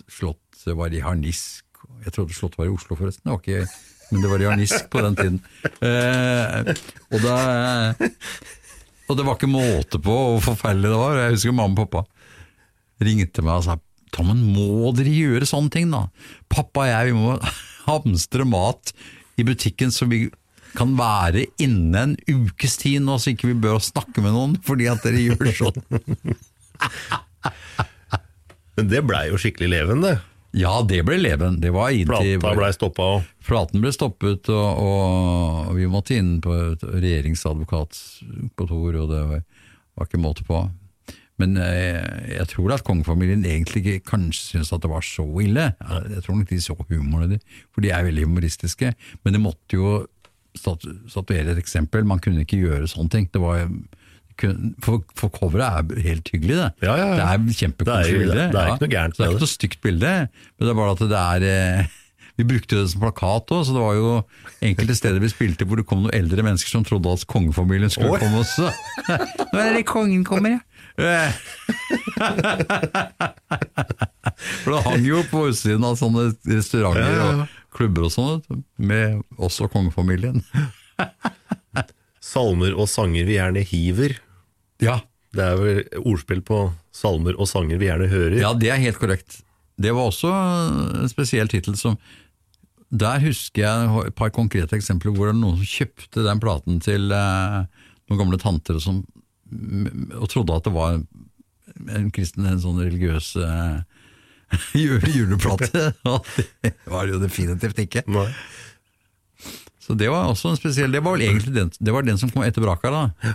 Slottet var i harnisk. Jeg trodde Slottet var i Oslo, forresten. Det var ikke, men det var i harnisk på den tiden. Eh, og, da, og det var ikke måte på hvor forferdelig det var. Jeg husker mamma og pappa ringte meg og sa Tommen, må dere gjøre sånne ting, da? Pappa og jeg vi må hamstre mat i butikken så vi kan være inne en ukes tid nå, så ikke vi bør snakke med noen fordi at dere gjør sånn. Men det blei jo skikkelig leven, det. Ja, det ble leven. Det var inntil Plata blei stoppa òg. Platen ble stoppet, og, og vi måtte inn på et regjeringsadvokatkontor, og det var, var ikke måte på. Men eh, jeg tror at kongefamilien egentlig ikke kanskje syntes at det var så ille. Jeg tror nok de så humoren i det, for de er veldig humoristiske. Men det måtte jo statuere et eksempel. Man kunne ikke gjøre sånne ting. Det var for, for coveret er helt hyggelig, det. Ja, ja, ja. Det er Det kjempekoselig bilde. det er ikke noe gærent med det er ikke noe stygt bilde, men det er bare at det er eh, Vi brukte det som plakat òg, så det var jo enkelte steder vi spilte hvor det kom noen eldre mennesker som trodde at kongefamilien skulle Oi. komme også. Nå er det kongen kommer, ja. For det hang jo på utsiden av sånne restauranter Ja, ja, ja. og klubber og sånn, med oss og kongefamilien. salmer og sanger vi gjerne hiver. Ja, Det er vel ordspill på salmer og sanger vi gjerne hører. Ja, det er helt korrekt. Det var også en spesiell tittel som Der husker jeg et par konkrete eksempler hvor det er noen som kjøpte den platen til eh, noen gamle tanter og, som, og trodde at det var en kristen, en sånn religiøs uh, juleplate. Og det var det jo definitivt ikke. Nei. Så det var også en spesiell Det var vel egentlig den, det var den som kom etter Braka, da.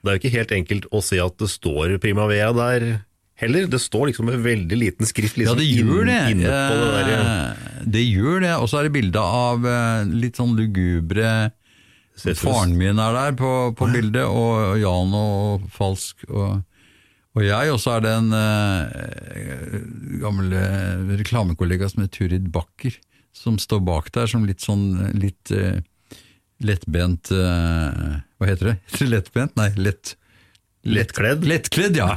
Det er jo ikke helt enkelt å se at det står Primavera der heller. Det står liksom med veldig liten skrift Ja, liksom det gjør det. inn- inne på det der. Eh, Det gjør det. Og så er det bilde av eh, litt sånn lugubre Faren min er der på, på bildet, og Jan og Falsk og, og jeg. Og så er det en eh, gammel eh, reklamekollega som heter Turid Bakker, som står bak der som litt sånn litt eh, lettbent eh, Hva heter det? Heter det lettbent? Nei, lett... Lettkledd? Lettkledd, ja.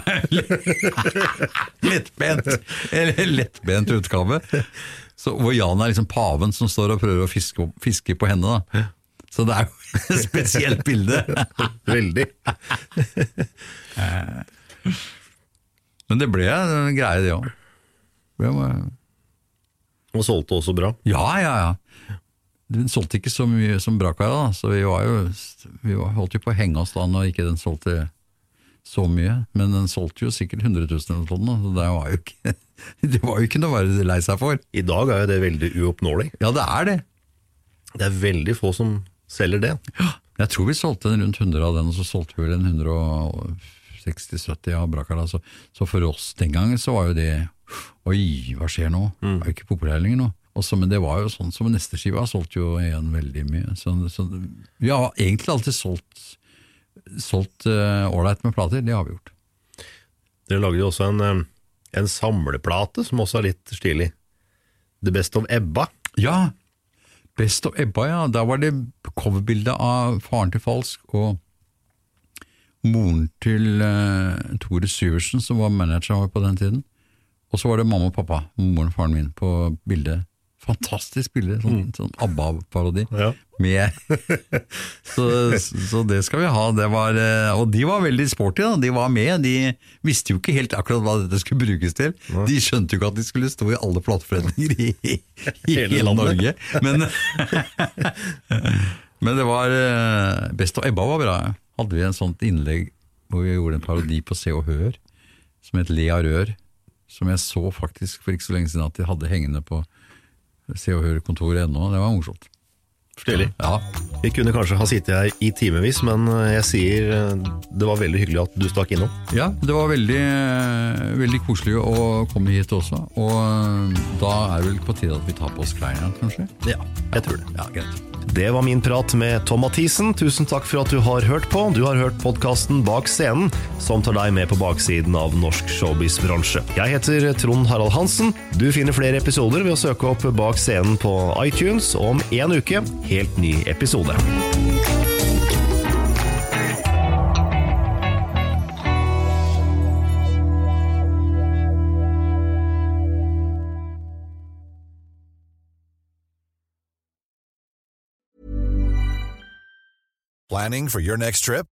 lettbent. Eller lettbent utgave. Så, hvor Jan er liksom paven som står og prøver å fiske, fiske på henne. Da. Så det er jo spesielt bilde. Veldig. Men det ble en greie, det òg. Og solgte også bra. Ja, ja, ja. Den solgte ikke så mye som Brakara, så vi, var jo, vi holdt jo på å henge oss da når ikke den solgte så mye. Men den solgte jo sikkert 100 000 eller noe sånt, så det var, jo ikke, det var jo ikke noe å være lei seg for. I dag er jo det veldig uoppnåelig. Ja, det er det. Det er veldig få som selger det. Ja, Jeg tror vi solgte en rundt 100 av den, og så solgte vi vel en 160-70 av Brakala. Så, så for oss den gangen så var jo det Oi, hva skjer nå? Det er jo ikke populær lenger nå. Også, men det var jo sånn som neste skiva solgte jo igjen veldig mye. Så, så, vi har egentlig alltid solgt solgt ålreit uh, med plater, det har vi gjort. Dere lagde jo også en, eh, en samleplate som også er litt stilig. The Best of Ebba. Ja, Best of Ebba, ja. Da var det coverbilde av faren til Falsk og moren til uh, Tore Syversen, som var manageren vår på den tiden. Og så var det mamma og pappa, moren og faren min, på bildet. Fantastisk bilde, sånn, mm. sånn ABBA-parodi. Ja. Med så, så, det skal vi ha. Det var, eh, og de var veldig sporty, da. De var med. De visste jo ikke helt akkurat hva dette skulle brukes til. De skjønte jo ikke at de skulle stå i alle plateforeninger i, i, hele, hele Norge. Men, men, det var eh, Best of Ebba var bra. Hadde vi en sånt innlegg hvor vi gjorde en parodi på Se og Hør, som het Le av rør som jeg så faktisk for ikke så lenge siden at de hadde hengende på Se og Hør-kontoret ennå. Det var morsomt. Stilig. Ja. Vi kunne kanskje ha sittet her i timevis, men jeg sier eh, det var veldig hyggelig at du stakk innom. Ja, det var veldig, veldig koselig å komme hit også. Og eh, da er det vel på tide at vi tar på oss klærne, kanskje? Ja, jeg tror det. Ja, greit. Det var min prat med Tom Mathisen. Tusen takk for at du har hørt på. Du har hørt podkasten Bak scenen, som tar deg med på baksiden av norsk showbiz-bransje. Jeg heter Trond Harald Hansen. Du finner flere episoder ved å søke opp Bak scenen på iTunes, om en uke helt ny episode. Planning for your next trip?